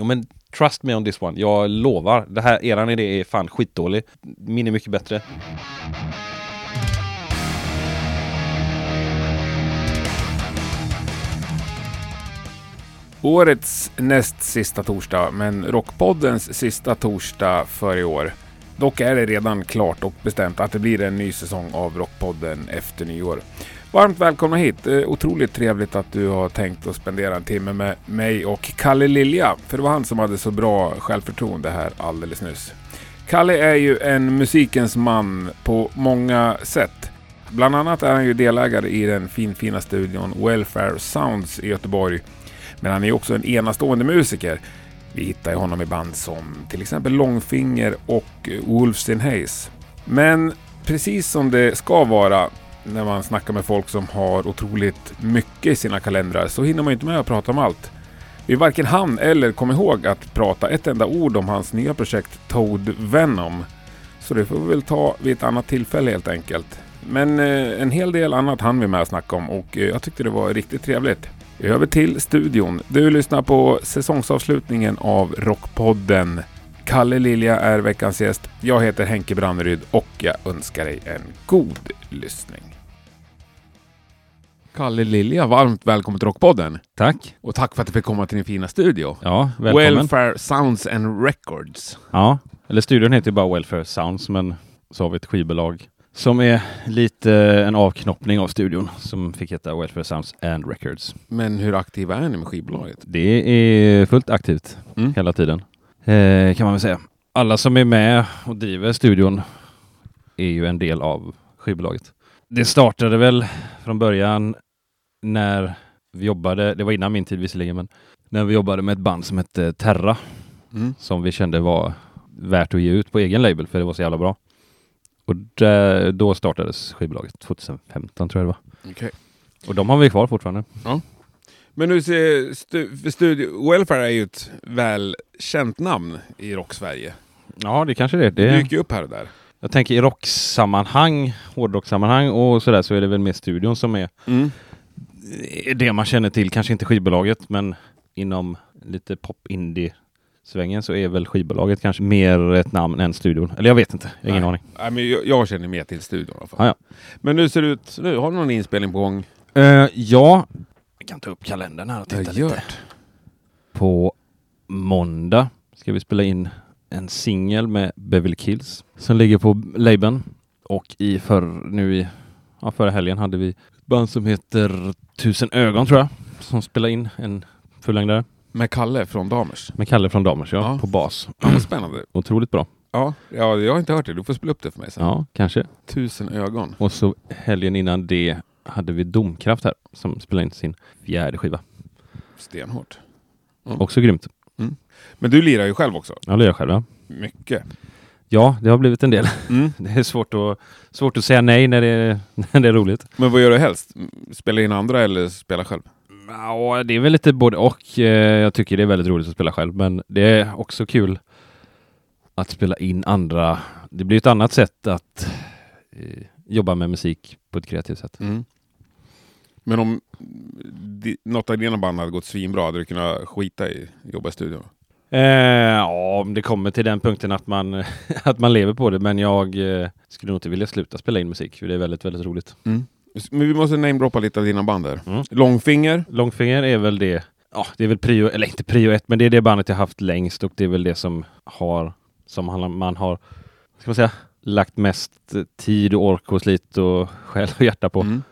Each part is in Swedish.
Jo men trust me on this one. Jag lovar. Det här, eran idé är fan skitdålig. Min är mycket bättre. Årets näst sista torsdag, men Rockpoddens sista torsdag för i år. Dock är det redan klart och bestämt att det blir en ny säsong av Rockpodden efter nyår. Varmt välkomna hit! Eh, otroligt trevligt att du har tänkt att spendera en timme med mig och Kalle Lilja. För det var han som hade så bra självförtroende här alldeles nyss. Kalle är ju en musikens man på många sätt. Bland annat är han ju delägare i den finfina studion Welfare Sounds i Göteborg. Men han är också en enastående musiker. Vi hittar ju honom i band som till exempel Långfinger och Wolves in Haze. Men precis som det ska vara när man snackar med folk som har otroligt mycket i sina kalendrar så hinner man inte med att prata om allt. Vi varken hann eller kom ihåg att prata ett enda ord om hans nya projekt Toad Venom. Så det får vi väl ta vid ett annat tillfälle helt enkelt. Men eh, en hel del annat hann vi med att snacka om och eh, jag tyckte det var riktigt trevligt. Över till studion. Du lyssnar på säsongsavslutningen av Rockpodden. Kalle Lilja är veckans gäst. Jag heter Henke Branneryd och jag önskar dig en god lyssning. Kalle Lilja, varmt välkommen till Rockpodden. Tack. Och tack för att du fick komma till din fina studio. Ja, välkommen. Welfare Sounds and Records. Ja, eller studion heter ju bara Welfare Sounds men så har vi ett skivbolag som är lite en avknoppning av studion som fick heta Welfare Sounds and Records. Men hur aktiva är ni med skivbolaget? Det är fullt aktivt Mm. hela tiden eh, kan man väl säga. Alla som är med och driver studion är ju en del av skivbolaget. Det startade väl från början när vi jobbade, det var innan min tid visserligen, men när vi jobbade med ett band som hette Terra Mm. som vi kände var värt att ge ut på egen label för det var så jävla bra. Och där, då startades skivbolaget 2015 tror jag det var. Okej. Och de har vi kvar fortfarande. Men nu ser stu, studio, Welfare är ju ett välkänt namn i rock-Sverige. Ja, det kanske det är. Det Det, dyker ju upp här och där. Jag tänker i rocksammanhang, hårdrocksammanhang och sådär så är det väl mer studion som är Mm. det man känner till. Kanske inte skivbolaget, men inom lite pop-indie svängen så är väl skivbolaget kanske mer ett namn än studion. Eller jag vet inte, jag har ingen Nej. aning. Nej, men jag, jag känner mer till studion i alla fall. Ah, ja. Men nu ser det ut, nu har du någon inspelning på gång? Uh, ja, jag kan ta upp kalendern här och titta lite. På måndag ska vi spela in en singel med Beverly Kills som ligger på labeln. Och i för, nu i ja, förra helgen hade vi ett band som heter Tusen ögon tror jag. Som spelade in en fullängdare Med Kalle från Damers. med Kalle från Damers, ja, Ja. på bas. Ja, spännande. Otroligt bra. Ja, ja, jag har inte hört det. Du får spela upp det för mig sen. Ja, kanske. Tusen ögon. Och så helgen innan det hade vi Domkraft här som spelade in sin fjärde skiva. Stenhårt. Också grymt. Men du lirar ju själv också. Jag själv. Ja. Mycket. ja, det har blivit en del. Mm. Det är svårt att, svårt att säga nej när det, är, när det är roligt. Men vad gör du helst? Spela in andra eller spela själv? Ja, det är väl lite både och. Eh, Jag tycker det är väldigt roligt att spela själv, men det är också kul att spela in andra. Det blir ett annat sätt att eh, jobba med musik på ett kreativt sätt. Mm. Men om något av dina band hade gått svinbra, hade du kunnat skita i jobba i studion? Eh, ja, om det kommer till den punkten att man, att man lever på det, men jag eh, skulle nog inte vilja sluta spela in musik, för det är väldigt, väldigt roligt. Men vi måste namedroppa lite av dina band där. Mm. Långfinger. Långfinger är väl det, ja, det är väl prio, eller inte prio ett, men det är det bandet jag haft längst och det är väl det som har, som man har, ska man säga, lagt mest tid och ork och slit och själ och hjärta på. Mm.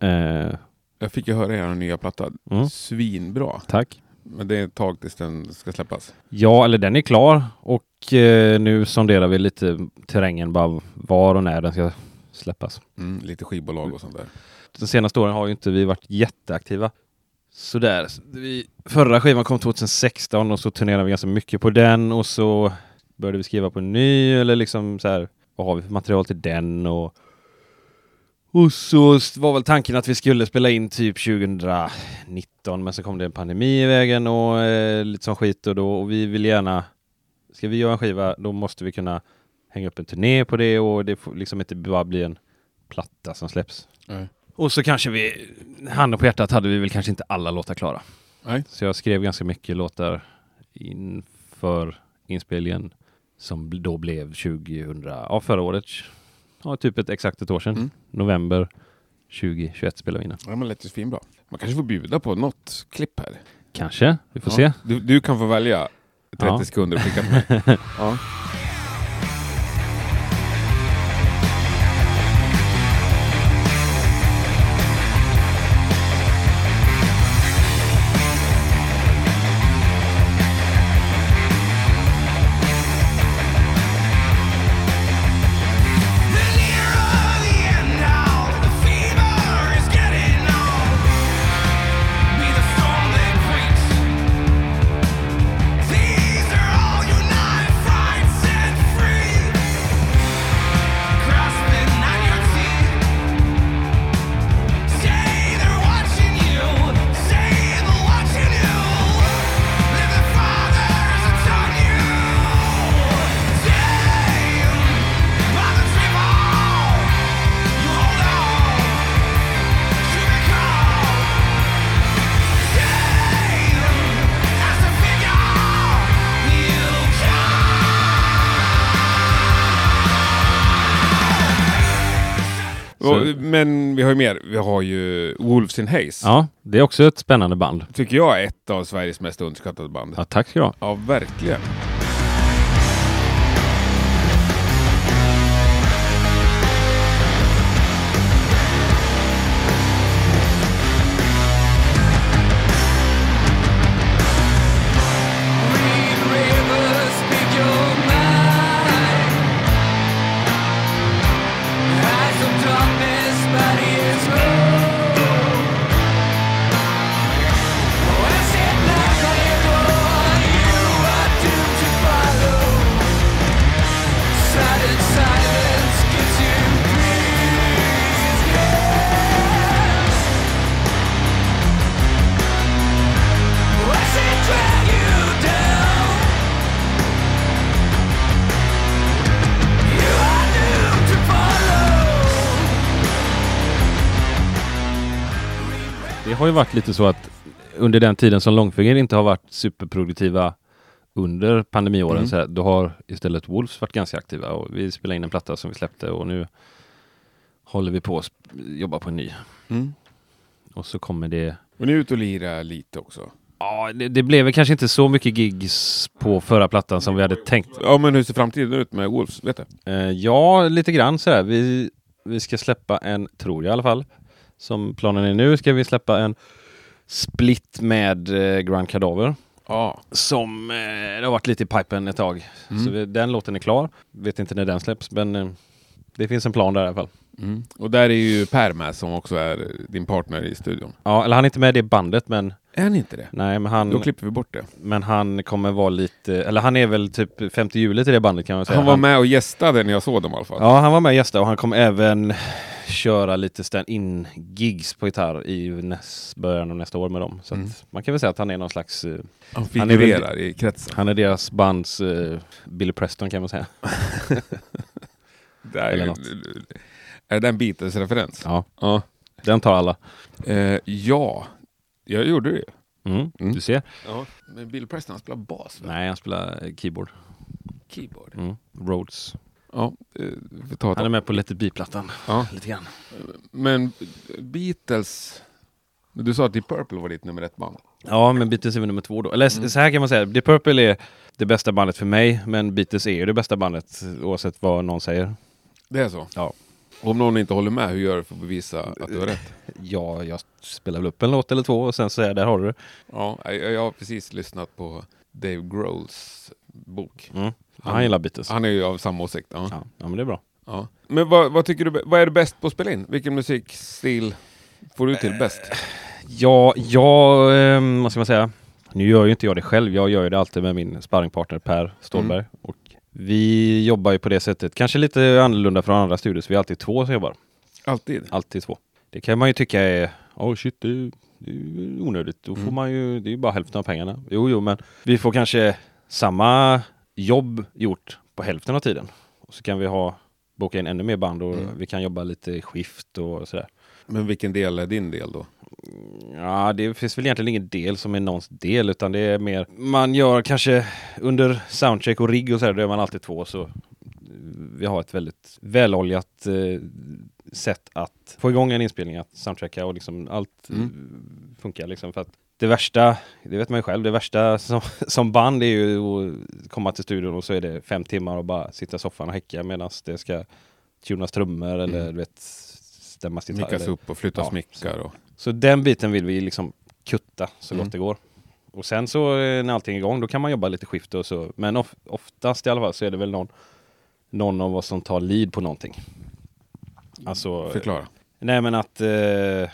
Eh, Jag fick ju höra er nya platta. Mm. Svinbra. tack. Men det är ett tag tills den ska släppas. Ja, eller den är klar och eh, nu sonderar vi lite terrängen, bara var och när den ska släppas. Mm, lite skivbolag och sånt där. De senaste åren har ju inte vi varit jätteaktiva. Sådär. Vi, förra skivan kom 2016 och så turnerade vi ganska mycket på den och så började vi skriva på en ny eller liksom så här. Vad har vi för material till den och och så var väl tanken att vi skulle spela in typ 2019 men så kom det en pandemi i vägen och eh, lite sån skit och då och vi vill gärna Ska vi göra en skiva då måste vi kunna hänga upp en turné på det och det får liksom inte bara bli en platta som släpps. Nej. Och så kanske vi, handen på hjärtat hade vi väl kanske inte alla låtar klara. Nej. Så jag skrev ganska mycket låtar inför inspelningen som då blev 2000, ja förra året, ja typ ett exakt ett år sedan. Mm. November 2021 spelade vi in den. Ja, men lät ju svinbra. Man kanske får bjuda på något klipp här. Kanske, vi får Ja. se. Du, du kan få välja 30 Ja. sekunder och skicka till mig. ja. Och, men vi har ju mer. Vi har ju Wolves in Haze. Ja, det är också ett spännande band. Tycker jag är ett av Sveriges mest underskattade band. Ja, tack ska du ha. Ja, verkligen. Har ju varit lite så att under den tiden som Långfinger inte har varit superproduktiva under pandemiåren Mm. så här, då har istället Wolves varit ganska aktiva och vi spelade in en platta som vi släppte och nu håller vi på att jobba på en ny. Mm. Och så kommer det Och ni är ute och lirar lite också. Ja, det, det blev väl kanske inte så mycket gigs på förra plattan som vi hade tänkt. Ja, men hur ser framtiden ut med Wolves? Vet du? Eh, ja, lite grann så här. Vi, vi ska släppa en, tror jag i alla fall, som planen är nu, ska vi släppa en split med eh, Grand Cadaver. Ja. Som eh, det har varit lite i pipen ett tag. Mm. Så vi, den låten är klar. Vet inte när den släpps, men eh, det finns en plan där i alla fall. Mm. Och där är ju Per med som också är din partner i studion. Ja, eller han är inte med i det bandet, men Är han inte det? nej, men han, Då klipper vi bort det. men han kommer vara lite, eller han är väl typ 50 juli till det bandet kan man säga. Han var med och gästade när jag såg dem i alla fall. Ja, han var med och gästade och han kommer även köra lite stand-in gigs på gitarr i näst, början av nästa år med dem. Så Mm. man kan väl säga att han är någon slags, eh, Han Han är figurerar i kretsen. han är deras bands eh, Billy Preston kan man säga. Det är, Eller ju- något. är det en Beatles-referens? Ja, Ja. den tar alla. Eh, ja, jag gjorde det. Mm, Mm. Du ser. Ja. Men Bill Preston han spelar bas, va? Nej, han spelar keyboard. Keyboard. Mm. Rhodes. Ja, eh, vi tar Han är med på Let it be-plattan. Ja. Lite grann. Men Beatles... Du sa att Deep Purple var ditt nummer ett band. Ja, men Beatles är väl nummer två då. Eller Mm. så här kan man säga. Deep Purple är det bästa bandet för mig, men Beatles är ju det bästa bandet oavsett vad någon säger. Det är så? Ja. Om någon inte håller med, hur gör du för att bevisa att du har rätt? Ja, jag spelar väl upp en låt eller två och sen säger jag där har du det. Ja, jag, jag har precis lyssnat på Dave Grohls bok. Mm. Han gillar Beatles. Han är ju av samma åsikt. Ja. Ja, ja, men det är bra. Ja. Men vad, vad tycker du, vad är du bäst på att spela in? Vilken musikstil får du till bäst? Ja, jag, eh, vad ska man säga? Nu gör ju inte jag det själv. Jag gör ju det alltid med min sparringpartner Per Stålberg. Mm. Och vi jobbar ju på det sättet, kanske lite annorlunda från andra studios. Vi är alltid två som jobbar. Alltid? Alltid två. Det kan man ju tycka är, oh shit, det är, det är onödigt. Då får Mm. man ju, det är ju bara hälften av pengarna. Jo, jo, men vi får kanske samma jobb gjort på hälften av tiden. Och så kan vi ha, boka in ännu mer band och Mm. vi kan jobba lite skift och sådär. Men vilken del är din del då? Ja, det finns väl egentligen ingen del som är någons del utan det är mer man gör kanske under soundcheck och rigg och så här, då är man alltid två så vi har ett väldigt väloljat eh, sätt att få igång en inspelning, att soundchecka och liksom allt Mm. eh, funkar liksom för att det värsta, det vet man ju själv, det värsta som, som band är ju att komma till studion och så är det fem timmar och bara sitta i soffan och häcka medan det ska tunas trummor eller Mm. du vet stämmas gitarr. Mickas upp och flyttas Ja, mickar och... så den biten vill vi liksom kutta så Mm. gott det går. Och sen så eh, när allting är igång då kan man jobba lite skift och så. Men of, oftast i alla fall så är det väl någon, någon av oss som tar lead på någonting. Alltså, Förklara. nej men att eh,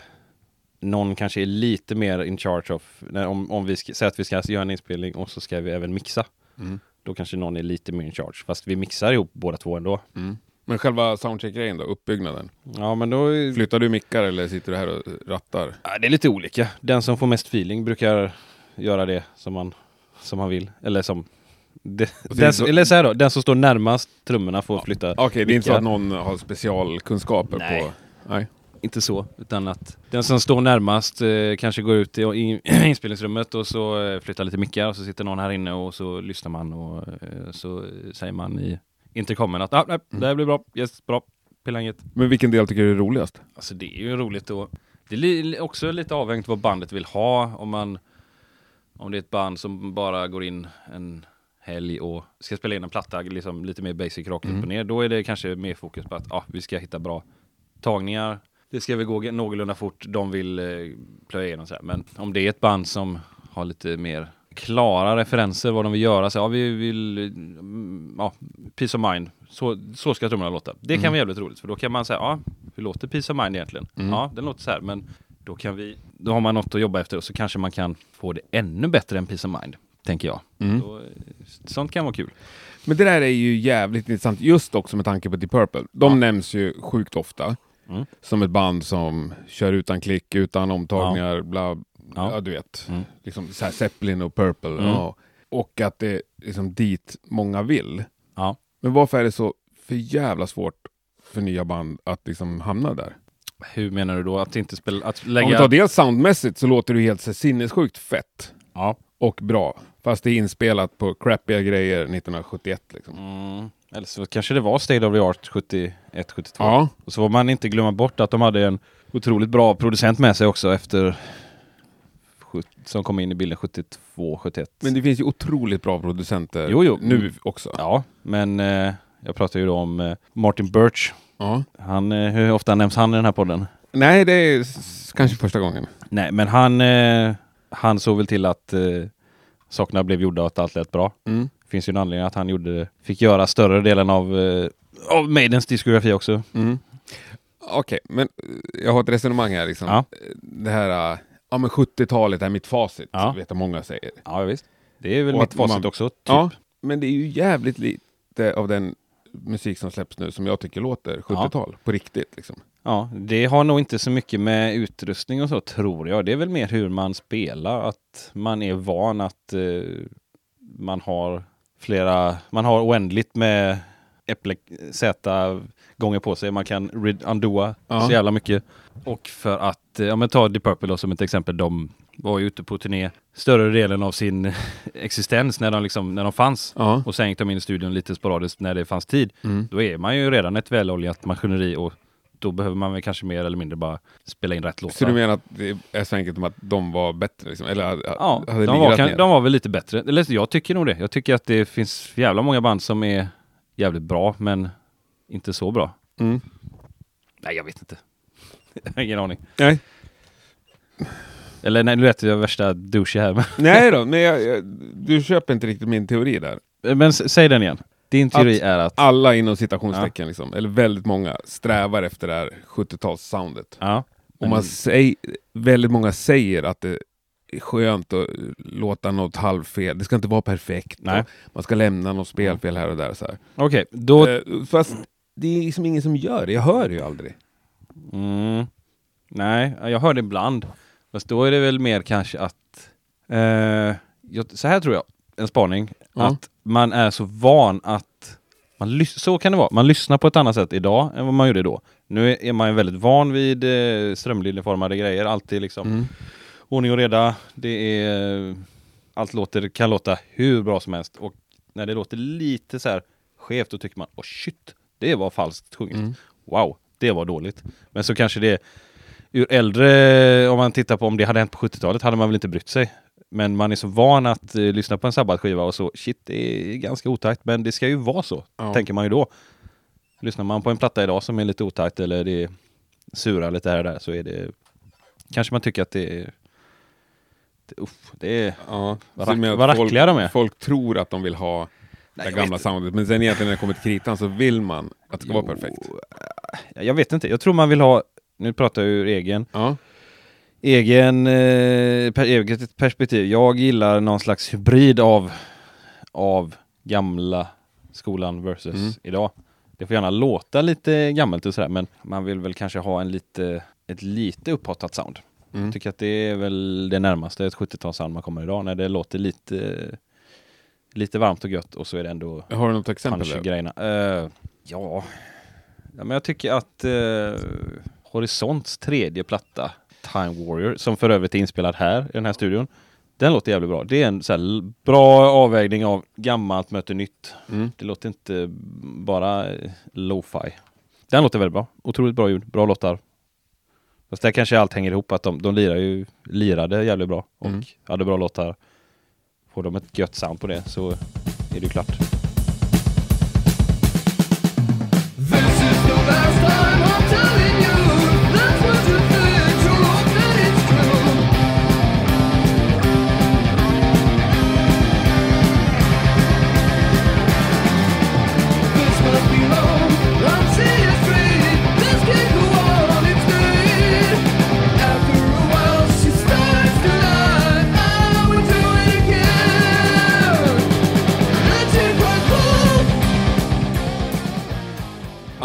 någon kanske är lite mer in charge of, när, om, om vi ska, säger att vi ska göra en inspelning och så ska vi även mixa. Mm. Då kanske någon är lite mer in charge. Fast vi mixar ihop båda två ändå. Mm. Men själva soundcheck-grejen då, uppbyggnaden. Ja men då Flyttar du mickar eller sitter du här och rattar? Ja, det är lite olika. Den som får mest feeling brukar göra det som man, som man vill. Eller som... Det, den, så- eller så här då, den som står närmast trummorna får flytta. Okej, det är inte så att någon har specialkunskaper Nej. på... Nej. Inte så, utan att den som står närmast eh, kanske går ut i, i inspelningsrummet och så eh, flyttar lite mickar och så sitter någon här inne och så lyssnar man och eh, så säger man i intercomen att ah, nej, det här blir bra, yes, bra, pilla inget. Men vilken del tycker du är roligast? Alltså det är ju roligt och det är li- också lite avhängigt vad bandet vill ha. Om man om det är ett band som bara går in en helg och ska spela in en platta, liksom lite mer basic rakt upp Mm. och ner. Då är det kanske mer fokus på att ah, vi ska hitta bra tagningar. Det ska väl gå någorlunda fort, de vill eh, plöja igenom så här. Men om det är ett band som har lite mer klara referenser vad de vill göra. Så, ja, vi vill, mm, ja, Peace of Mind. Så, så ska trummorna låta. Det kan Mm. vara jävligt roligt för då kan man säga, ja, hur låter Peace of Mind egentligen? Mm. Ja, den låter så här, men då kan vi, då har man något att jobba efter och så kanske man kan få det ännu bättre än Peace of Mind, tänker jag. Mm. Då, eh, sånt kan vara kul. Men det där är ju jävligt intressant, just också med tanke på Deep Purple. De Ja. nämns ju sjukt ofta Mm. som ett band som kör utan klick, utan omtagningar, bla, ja. Ja. du vet. Mm. Liksom så här Zeppelin och Purple. Mm. Ja. Och att det är liksom dit många vill. Ja. Men varför är det så för jävla svårt för nya band att liksom hamna där? Hur menar du då? Att inte spela, att Om vi tar lägga... dels soundmässigt så låter det helt sinnessjukt fett Ja. och bra. Fast det är inspelat på crappiga grejer 1971 liksom. Mm. Eller så kanske det var State of the Art 71, 72. Ja, Och så får man inte glömma bort att de hade en otroligt bra producent med sig också efter som kom in i bilden 72, 71. men det finns ju otroligt bra producenter Jo, jo. nu också. Ja, men eh, jag pratar ju då om eh, Martin Birch. Ja. Han, eh, hur ofta nämns han i den här podden? Nej, det är kanske första gången. Nej, men han, eh, han såg väl till att eh, sakerna blev gjorda och att allt lät bra. Mm. Finns ju en anledning att han gjorde, fick göra större delen av, eh, av Maidens diskografi också. Mm. Okej, men eh, jag har ett resonemang här. Liksom. Ja. Det här, eh, ja men 70-talet är mitt facit, Ja. vet jag många säger. Ja, visst. Det är väl Och mitt att man- facit också. Typ. Ja, men det är ju jävligt lite av den musik som släpps nu som jag tycker låter 70-tal på riktigt. Liksom. Ja, det har nog inte så mycket med utrustning och så tror jag. Det är väl mer hur man spelar, att man är van att eh, man har flera, man har oändligt med äpple Z gånger på sig. Man kan undoa Ja. så jävla mycket. Och för att, eh, ja men ta Deep Purple som ett exempel, de var ju ute på turné större delen av sin existens när de, liksom, när de fanns. Ja. Och sen gick de in i studion lite sporadiskt när det fanns tid. Mm. Då är man ju redan ett väloljat maskineri och då behöver man väl kanske mer eller mindre bara spela in rätt låtar. Så du menar att det är så enkelt som att de var bättre? Liksom? Eller hade, Ja, de var, kan, de var väl lite bättre. Eller jag tycker nog det. Jag tycker att det finns jävla många band som är jävligt bra, men inte så bra. Mm. Nej, jag vet inte. Jag har ingen aning. Nej. Eller nej, nu lät jag värsta douche här. Nej då, men jag, jag, du köper inte riktigt min teori där. Men, säg den igen. Din teori är att... Alla inom citationstecken, liksom, eller väldigt många, strävar efter det här 70-tals-soundet. Ja. Och man säger, väldigt många säger att det är skönt att låta något halvfel. Det ska inte vara perfekt. Man ska lämna något spelfel här och där. Okej, då... Eh, fast det är liksom ingen som gör det. Jag hör det ju aldrig. Mm. Nej, jag hör det ibland. Fast då är det väl mer kanske att... Eh, jag, så här tror jag, en spaning. Ja. Att man är så van att Man så kan det vara. Man lyssnar på ett annat sätt idag än vad man gjorde då. Nu är man ju väldigt van vid eh, strömlinjeformade grejer. Alltid liksom Mm. ordning och reda. Det är... Allt låter, kan låta hur bra som helst. Och när det låter lite så här skevt, då tycker man åh shit, det var falskt sjunget. Mm. Wow, det var dåligt. Men så kanske det ur äldre, om man tittar på om det hade hänt på 70-talet, hade man väl inte brytt sig. Men man är så van att eh, lyssna på en sabbatskiva och så, shit, det är ganska otajt, men det ska ju vara så, Ja. tänker man ju då. Lyssnar man på en platta idag som är lite otajt eller det surar lite här och där så är det, kanske man tycker att det är, det, uff, det är Ja, Vad rack- folk, de är. Folk tror att de vill ha det gamla vet- soundet, men sen egentligen när det kommer till kritan så vill man att det ska vara Jo, perfekt. äh, Jag vet inte, jag tror man vill ha, nu pratar jag ur egen, Ja, egen, eh, per, eget perspektiv. Jag gillar någon slags hybrid av, av gamla skolan versus Mm. idag. Det får gärna låta lite gammalt och sådär men man vill väl kanske ha en lite, ett lite upphottat sound. mm. Jag tycker att det är väl det närmaste ett 70-talssound man kommer idag när det låter lite, lite varmt och gött och så är det ändå Har du något exempel? grejerna. Eh, ja. ja, men jag tycker att uh, Horisonts tredje platta, Time Warrior, som för övrigt är inspelad här i den här studion, den låter jävligt bra. Det är en så bra avvägning av gammalt möter nytt. Mm. Det låter inte bara eh, lo-fi. Den låter väldigt bra. Otroligt bra ljud, bra låtar. Fast där kanske allt hänger ihop, att de, de lirar ju, lirade jävligt bra och Mm. hade bra låtar. Får de ett gött sound på det så är det klart.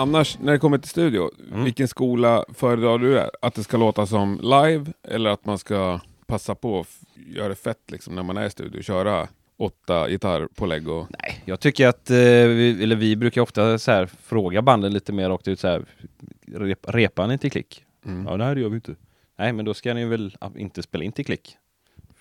Annars, när det kommer till studio, Mm. vilken skola föredrar du? Är? Att det ska låta som live eller att man ska passa på att göra det fett liksom, när man är i studio? Köra åtta gitarrpålägg och... Nej, jag tycker att, eh, vi, eller vi brukar ofta så här, fråga banden lite mer rakt ut så här, rep, repar ni till klick? Mm. Ja, nej det gör vi inte. Nej, men då ska ni väl inte spela in till klick.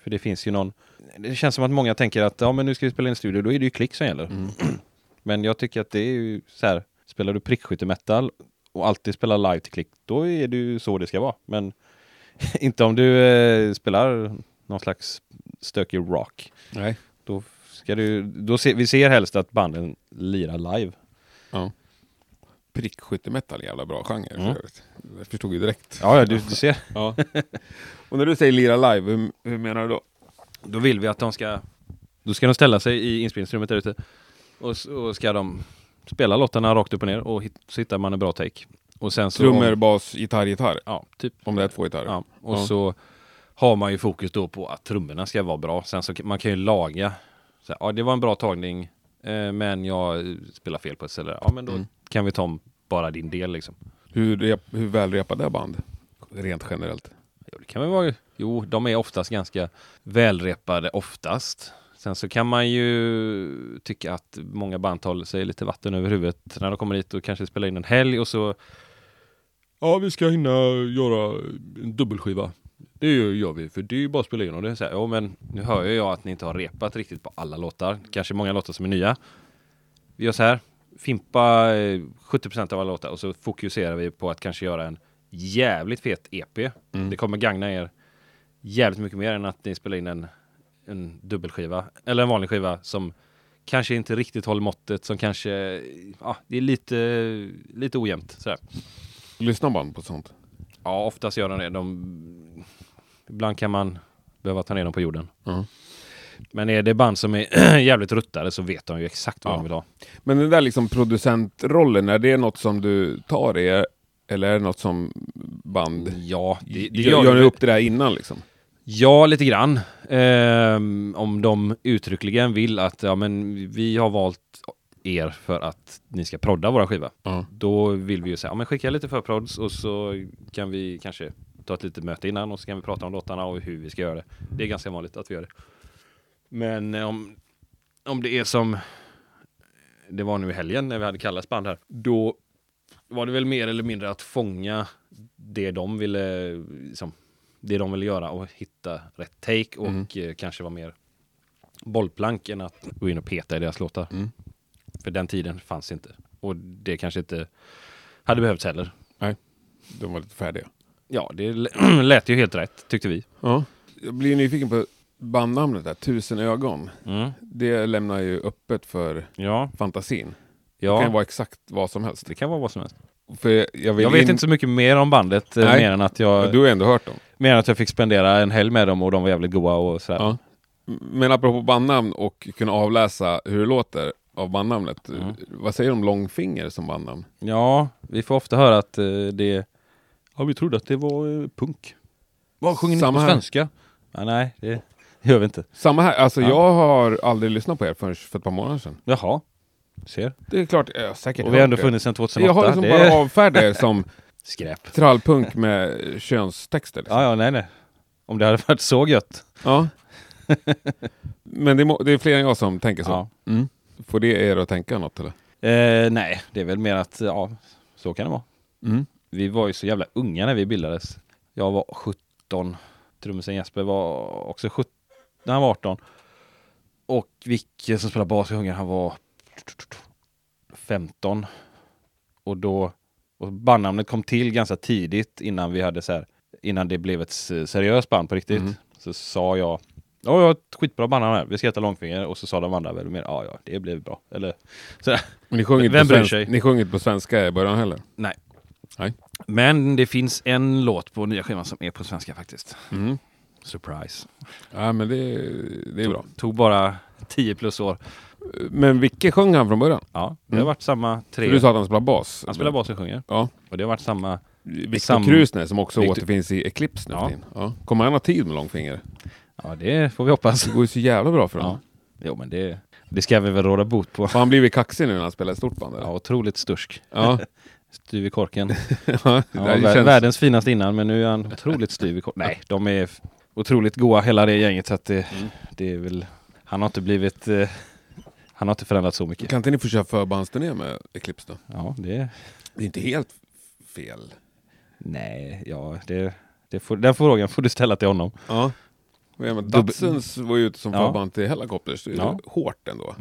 För det finns ju någon, det känns som att många tänker att ja men nu ska vi spela in studio, då är det ju klick som gäller. Mm. Men jag tycker att det är ju så här, spelar du prickskyttemetal och alltid spelar live till klick, då är det ju så det ska vara. Men inte om du eh, spelar någon slags stökig rock. Nej. Då ska du, då se, vi ser helst att banden lirar live. Ja. Prickskyttemetal, jävla bra genre. Mm. för övrigt. Jag förstod ju direkt. Ja, ja du, du ser. Ja. och när du säger lira live, hur, hur menar du då? Då vill vi att de ska, då ska de ställa sig i inspelningsrummet där ute. Och så ska de spela låtarna rakt upp och ner och hit, så hittar man en bra take. Och sen så... Trummor, bas, gitarr, gitarr. Ja, typ. Om det är två gitarrer. Ja. Och Ja. så har man ju fokus då på att trummorna ska vara bra. Sen så man kan ju laga. Så, ja, det var en bra tagning, eh, men jag spelar fel på ett ställe. Ja, men då Mm. kan vi ta om bara din del liksom. Hur, rep, hur välrepade är band? Rent generellt. Jo, det kan väl vara. Jo, de är oftast ganska välrepade oftast. Sen så kan man ju tycka att många band tar sig lite vatten över huvudet när de kommer hit och kanske spelar in en helg och så Ja, vi ska hinna göra en dubbelskiva. Det gör vi, för det är ju bara att spela in och det så här, ja men nu hör jag att ni inte har repat riktigt på alla låtar. Kanske många låtar som är nya. Vi gör så här, fimpa eh, 70% av alla låtar och så fokuserar vi på att kanske göra en jävligt fet EP. Mm. Det kommer gagna er jävligt mycket mer än att ni spelar in en, en dubbelskiva. Eller en vanlig skiva som kanske inte riktigt håller måttet, som kanske, ja, det är lite, lite ojämnt sådär. Lyssnar band på sånt? Ja, oftast gör de det. De, ibland kan man behöva ta ner dem på jorden. Ja. Men är det band som är jävligt ruttade så vet de ju exakt vad Ja. de vill ha. Men den där liksom producentrollen, är det något som du tar i? Eller är det något som band... Ja, det, det gör, gör, ni upp det där innan liksom? Ja, lite grann. Ehm, om de uttryckligen vill att ja, men vi har valt er för att ni ska prodda våra skiva. Ja. Då vill vi ju säga, ja men skicka lite förprods och så kan vi kanske ta ett litet möte innan och så kan vi prata om låtarna och hur vi ska göra det. Det är ganska vanligt att vi gör det. Men eh, om, om det är som det var nu i helgen när vi hade Kallas band här. Då var det väl mer eller mindre att fånga det de ville, liksom, det de ville göra och hitta rätt take och Mm. eh, kanske vara mer bollplank än att gå in och peta i deras låtar. Mm. För den tiden fanns inte. Och det kanske inte hade behövts heller. De var lite färdiga. Ja, det lät ju helt rätt tyckte vi. Ja. Jag blir nyfiken på bandnamnet där, Tusen ögon. Mm. Det lämnar ju öppet för Ja, fantasin. Det ja. kan vara exakt vad som helst. det kan vara vad som helst. För jag, vill Jag vet in- inte så mycket mer om bandet, eh, Nej. mer än att jag Du har ändå hört dem. Mer än att jag fick spendera en helg med dem och de var jävligt goa och sådär. Ja. Men apropå bandnamn och kunna avläsa hur det låter av bandnamnet. Mm. Vad säger du om Långfinger som bandnamn? Ja, vi får ofta höra att eh, det... Ja, vi trodde att det var eh, punk. Vad sjunger ni Samma på här. svenska? Ja, nej, det gör vi inte. Samma här, alltså Ja. jag har aldrig lyssnat på er förrän för ett par månader sedan. Jaha, ser. Det är klart, jag har säkert Och vi har ändå funnits sedan 2008. Jag har liksom det bara är avfärdat er som skräp. trallpunk med könstexter. Liksom. Ja, ja, nej, nej. Om det hade varit så gött. Ja. Men det är, det är fler än jag som tänker så. Ja. Mm. Får det er att tänka något eller? Eh, nej, det är väl mer att, ja, så kan det vara. Mm. Vi var ju så jävla unga när vi bildades. Jag var 17, trummisen Jesper var också 17, när han var 18. Och Vicke som spelar bas i Hungern, han var 15. Och då, och bandnamnet kom till ganska tidigt innan vi hade så här, innan det blev ett seriöst band på riktigt. Mm. Så sa jag, ja jag har ett skitbra bandnamn här, vi ska heta Långfinger. Och så sa de andra väl mer, ja ja det blev bra. Eller sådär. Ni sjunger Vem på bryr svenska, sig? Ni sjunger inte på svenska i början heller? Nej. Nej. Men det finns en låt på nya skivan som är på svenska faktiskt. Mm. Surprise. Ja men det, det är bra. Tog bara 10 plus år. Men vilket sjöng han från början? Ja, det Mm. har varit samma tre. Du sa att han spelar bas. Han spelar bas och sjunger. Ja. Och det har varit samma. Viktor Sam- Krusner som också Victor- återfinns i Eclipse nu Ja. ja. Kommer han ha tid med Långfinger? Ja, det får vi hoppas. Det går ju så jävla bra för Ja. honom. Jo, men det, det ska vi väl råda bot på. Har han blivit kaxig nu när han spelar i stort band? eller? Ja, otroligt stursk. Ja. Styv i korken. ja. Ja, känns... Världens finaste innan, men nu är han otroligt styv i korken. Nej, de är otroligt goa hela det gänget. Så att det, Mm. det är väl... Han har inte blivit... Eh, han har inte förändrats så mycket. Kan inte ni få köra förbandsturné med Eclipse då? Ja, det... Det är inte helt fel. Nej, ja, det, det får, den frågan får du ställa till honom. Ja. Men Dubbel- Datsuns var ju ute som Ja. förband till Hellacopters. Det är Ja. hårt ändå.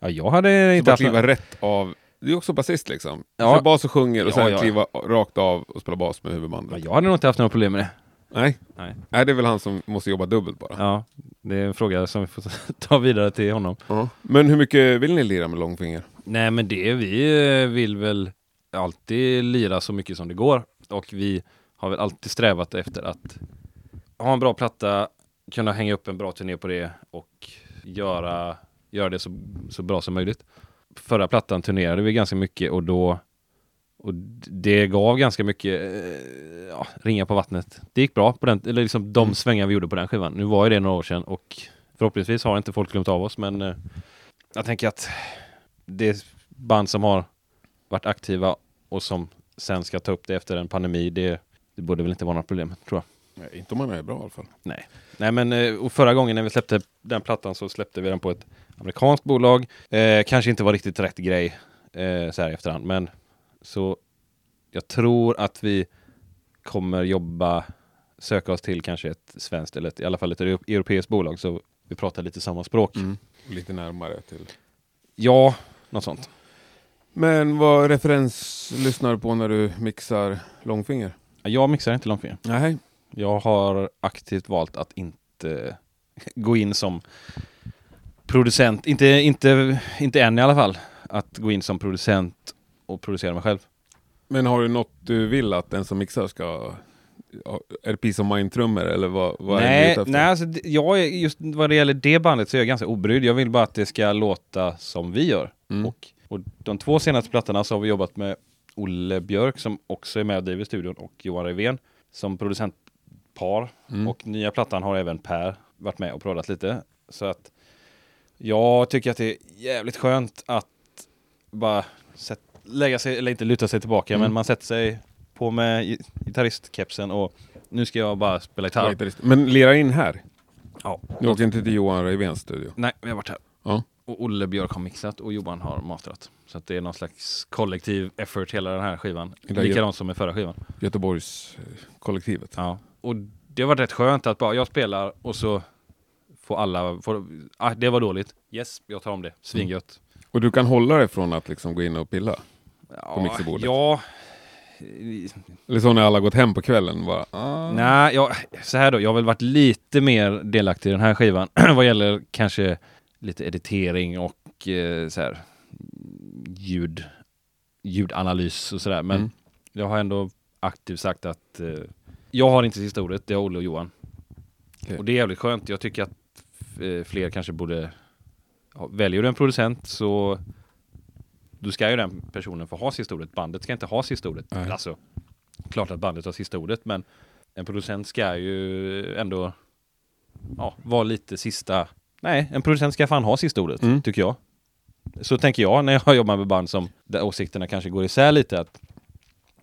Ja, jag hade Så inte bara haft... kliva rätt av. Du är också basist liksom. Ja. Ja. bas och sjunger och Ja, sen ja. kliva rakt av och spela bas med huvudbandet. Ja, jag hade nog inte haft några problem med det. Nej. Nej. Nej, det är väl han som måste jobba dubbelt bara. Ja, det är en fråga som vi får ta vidare till honom. Ja. Men hur mycket vill ni lira med Långfinger? Nej, men det vi eh, vill väl alltid lira så mycket som det går. Och vi har väl alltid strävat efter att ha en bra platta, kunna hänga upp en bra turné på det och göra, göra det så, så bra som möjligt. Förra plattan turnerade vi ganska mycket och då och det gav ganska mycket eh, ja, ringa på vattnet. Det gick bra på den, eller liksom de svängar vi gjorde på den skivan. Nu var ju det några år sedan och förhoppningsvis har inte folk glömt av oss men eh, jag tänker att det band som har varit aktiva och som sen ska ta upp det efter en pandemi, det, det borde väl inte vara något problem, tror jag. Nej, inte om man är bra i alla fall. Nej. Nej men eh, och förra gången när vi släppte den plattan så släppte vi den på ett amerikanskt bolag. Eh, kanske inte var riktigt rätt grej eh, så här i efterhand men så jag tror att vi kommer jobba, söka oss till kanske ett svenskt eller ett, i alla fall ett euro- europeiskt bolag så vi pratar lite samma språk. Mm. Lite närmare till. Ja, något sånt. Men vad referens lyssnar du på när du mixar Långfinger? Jag mixar inte långfinger. Nej. Jag har aktivt valt att inte gå in som producent, inte, inte, inte än i alla fall, att gå in som producent och producera mig själv. Men har du något du vill att den som mixar ska... Är det Peace of Mind-trummor eller vad, vad är nej, ute efter? nej alltså, det- jag är, just vad det gäller det bandet så är jag ganska obrydd. Jag vill bara att det ska låta som vi gör. Mm. Och, och de två senaste plattorna så har vi jobbat med Olle Björk som också är med och driver studion och Johan Revén som producentpar. Mm. Och nya plattan har även Per varit med och proddat lite. Så att jag tycker att det är jävligt skönt att bara sätt, lägga sig, eller inte luta sig tillbaka, Mm. men man sätter sig på med gi- gitarristkepsen och nu ska jag bara spela gitarr. Men lira in här. Ja. Du åker inte till Johan Reivens studio? Nej, vi har varit här. Ja. Och Olle Björk har mixat och Johan har masterat. Så att det är någon slags kollektiv effort hela den här skivan. Likadant som med förra skivan. Göteborgs kollektivet. Ja. Och det var rätt skönt att bara jag spelar och så får alla, får, ah, det var dåligt. Yes, jag tar om det. Svingött. Och du kan hålla dig från att liksom gå in och pilla? Ja, mixerbordet. Ja. Eller så när alla gått hem på kvällen bara... Ah. Nej, jag, så här då. Jag har väl varit lite mer delaktig i den här skivan vad gäller kanske lite editering och eh, så här ljud, ljudanalys och sådär. Men Mm. jag har ändå aktivt sagt att eh, jag har inte sista ordet. Det har Olle och Johan. Okej. Och det är jävligt skönt. Jag tycker att eh, fler kanske borde ja, Väljer du en producent så då ska ju den personen få ha sista ordet. Bandet ska inte ha sista ordet. Nej. Alltså, klart att bandet har sista ordet, men en producent ska ju ändå ja, vara lite sista... Nej, en producent ska fan ha sista ordet, Mm. tycker jag. Så tänker jag när jag jobbar med band som där åsikterna kanske går isär lite. att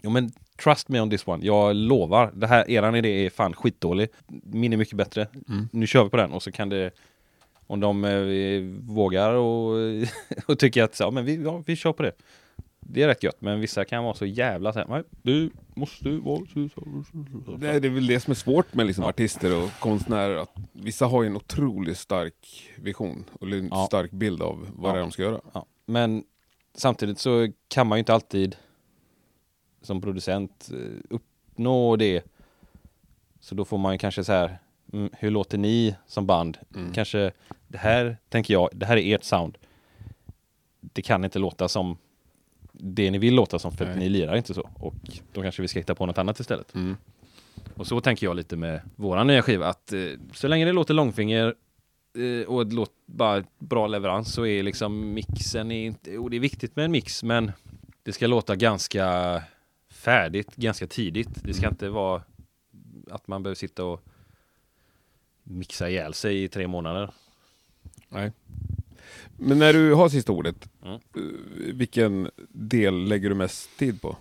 Jo men trust me on this one. Jag lovar, det här, eran idé är fan skitdålig. Min är mycket bättre. Mm. Nu kör vi på den och så kan det om de eh, vågar och, och tycker att ja, men vi, ja, vi kör på det. Det är rätt gött, men vissa kan vara så jävla så här, nej, du måste vara så, så, så. Det är väl det som är svårt med liksom Ja. artister och konstnärer. Att vissa har ju en otroligt stark vision och en Ja. stark bild av vad det är de ska göra. Men samtidigt så kan man ju inte alltid som producent eh, uppnå det. Så då får man ju kanske så här, mm, hur låter ni som band? Mm. Kanske, det här tänker jag, det här är ert sound. Det kan inte låta som det ni vill låta som för att Nej. ni lirar inte så. Och då kanske vi ska hitta på något annat istället. Mm. Och så tänker jag lite med våran nya skiva att eh, så länge det låter långfinger eh, och det låter bara bra leverans så är liksom mixen är inte, och det är viktigt med en mix men det ska låta ganska färdigt ganska tidigt. Det ska Mm. inte vara att man behöver sitta och mixa ihjäl sig i tre månader. Nej. Men när du har sista ordet, Mm. eh, vilken del lägger du mest tid på?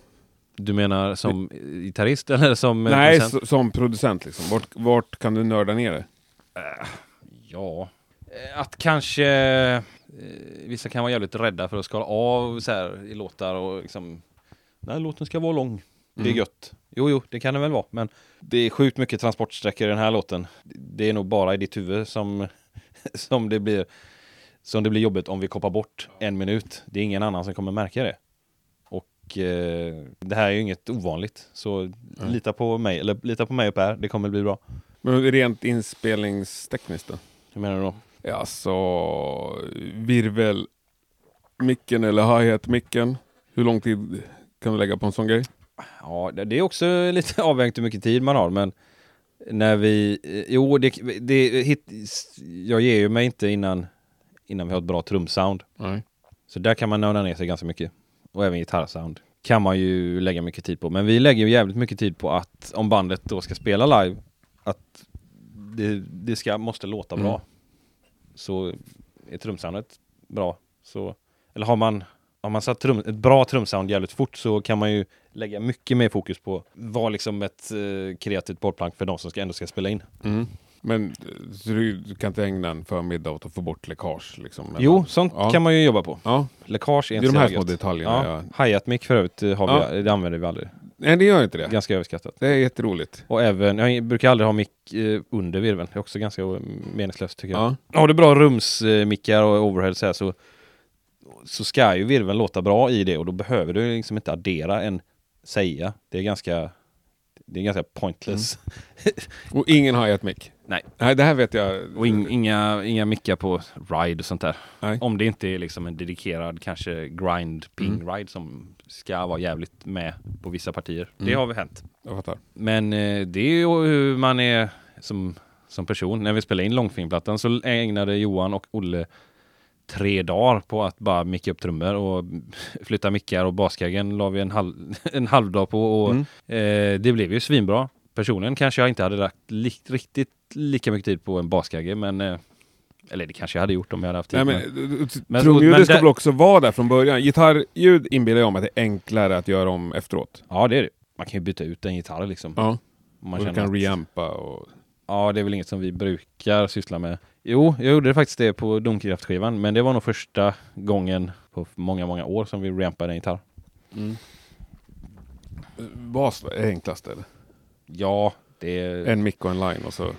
Du menar som gitarrist eller som Nej, producent? så, som producent liksom. Vart, vart kan du nörda ner det? Ja, Eh, att kanske eh, vissa kan vara jävligt rädda för att skala av så här i låtar och liksom den här låten ska vara lång. Det är Mm. gött. Jo, jo, det kan det väl vara, men det är sjukt mycket transportsträckor i den här låten. Det är nog bara i ditt huvud som, som det blir som det blir jobbigt om vi koppar bort en minut. Det är ingen annan som kommer märka det. Och eh, det här är ju inget ovanligt, så lita på mig, eller lita på mig och Per, det kommer bli bra. Men rent inspelningstekniskt då? Hur menar du då? Ja, Alltså, virvel, micken eller hi-hat micken. Hur lång tid kan du lägga på en sån grej? Ja, det är också lite avhängigt hur mycket tid man har, men när vi, eh, jo, det, det, hit, jag ger ju mig inte innan, innan vi har ett bra trumsound. Nej. Så där kan man nörda ner sig ganska mycket. Och även gitarrsound kan man ju lägga mycket tid på. Men vi lägger ju jävligt mycket tid på att om bandet då ska spela live, att det, det ska, måste låta bra. Mm. Så är trumsoundet bra, så, eller har man har man satt trum, ett bra trumsound jävligt fort så kan man ju lägga mycket mer fokus på vara liksom ett eh, kreativt bollplank för de som ska, ändå ska spela in. Mm. Men eh, du, du kan inte ägna en förmiddag åt att få bort läckage? Liksom, Jo, sånt Ja. kan man ju jobba på. Ja, Läckage är det är inte de här små detaljerna. Ja, Ja. hi-hat mic för övrigt eh, har vi, det använder vi aldrig. Nej, det gör inte det. Ganska överskattat. Det är jätteroligt. Och även, jag brukar aldrig ha mick eh, under virveln. Det är också ganska meningslöst tycker jag. Ja. Har du bra rumsmickar och overhead så, här, så så ska ju virveln låta bra i det och då behöver du liksom inte addera en säga. Det är ganska det är ganska pointless. Och ingen hi-hat mick? Nej. Nej, det här vet jag. Och in, inga, inga mickar på ride och sånt där. Nej. Om det inte är liksom en dedikerad kanske grind ping Mm. ride som ska vara jävligt med på vissa partier. Det Mm. har väl hänt. Jag fattar. Men eh, det är ju hur man är som, som person. När vi spelade in långfingerplattan så ägnade Johan och Olle tre dagar på att bara micka upp trummor och flytta mickar och baskaggen la vi en, halv, en halv dag på och Mm. eh, det blev ju svinbra. Personligen kanske jag inte hade lagt li riktigt lika mycket tid på en baskagge men eh, eller det kanske jag hade gjort om jag hade haft tid. Nej, men, men, men, trumljudet ska väl också vara där från början? Gitarrljud inbillar jag mig att det är enklare att göra om efteråt. ja det är det. Man kan ju byta ut en gitarr liksom. Ja, man och du kan att- reampa och... Ja, det är väl inget som vi brukar syssla med Jo, jag gjorde faktiskt det på Domkraftskivan, men det var nog första gången på många, många år som vi rampade en gitarr. Bas är enklast eller? Ja, det. En mick och en line och så.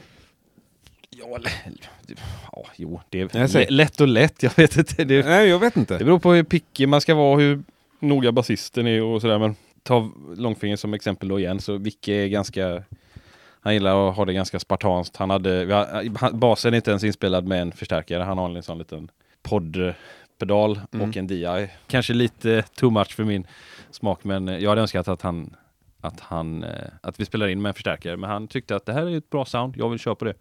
Ja, ja, jo, det är lätt och lätt. Jag vet inte. Det, Nej, jag vet det inte. beror på hur pickig man ska vara, hur noga basisten är och sådär. Men ta Långfinger som exempel då igen, så Vicke är ganska... Han gillar att ha det ganska spartanskt. Han hade, vi har, han- basen är inte ens inspelad med en förstärkare. Han har en sån liten poddpedal Mm. och en DI. Kanske lite too much för min smak, men jag hade önskat att han att, han, eh, att vi spelar in med en förstärkare. Men han tyckte att det här är ett bra sound, jag vill köra på det.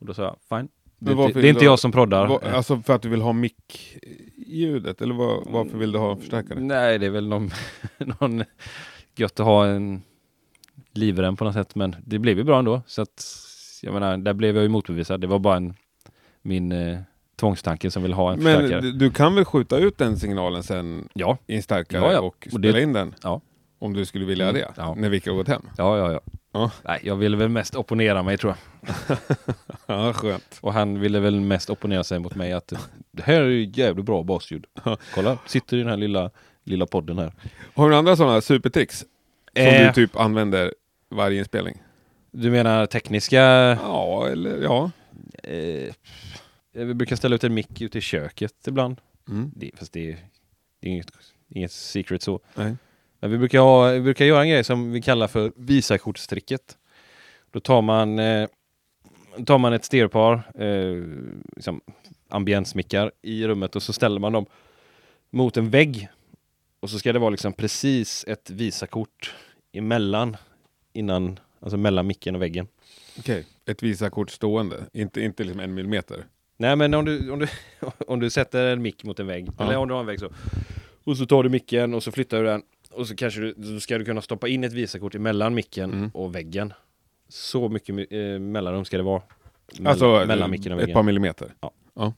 Och då sa jag, fine. Det är, varför inte, det är inte jag som proddar. Va, alltså för att du vill ha mick-ljudet? Eller vad, varför vill du ha förstärkare? Nej, det är väl någon, någon gött att ha en livrem på något sätt. Men det blev ju bra ändå. Så att, jag menar, där blev jag ju motbevisad. Det var bara en, min eh, tvångstanke som vill ha en Men förstärkare. du, du kan väl skjuta ut den signalen sen Ja, i en starkare Ja, ja. och Och spela det- in den? Ja. Om du skulle vilja Mm, det? ja. När Vicke har gått hem? ja, ja, ja. Ja. Nej, jag ville väl mest opponera mig tror jag. Ja, skönt. Och han ville väl mest opponera sig mot mig att det här är ju jävligt bra basljud. Kolla, sitter i den här lilla, lilla podden här. Har du andra sådana supertricks? Som Eh. du typ använder varje inspelning? Du menar tekniska? Ja, eller ja. Eh, vi brukar ställa ut en mick ute i köket ibland. Mm. Det, fast det är, det är inget, inget secret så. Nej. Men vi brukar, ha, vi brukar göra en grej som vi kallar för visakortstricket. Då tar man, eh, tar man ett stereopar, eh, liksom ambiensmickar i rummet och så ställer man dem mot en vägg. Och så ska det vara liksom precis ett visakort emellan, innan, alltså mellan micken och väggen. Okej, ett visakort stående, inte, inte liksom en millimeter. Nej men om du, om du, om du sätter en mick mot en vägg, Ja. eller om du har en vägg så. Och så tar du micken och så flyttar du den. Och så kanske du, så ska du kunna stoppa in ett visakort emellan micken Mm. och väggen. Så mycket eh, mellanrum ska det vara. Mell- Alltså mellan micken och ett väggen. par millimeter? Ja.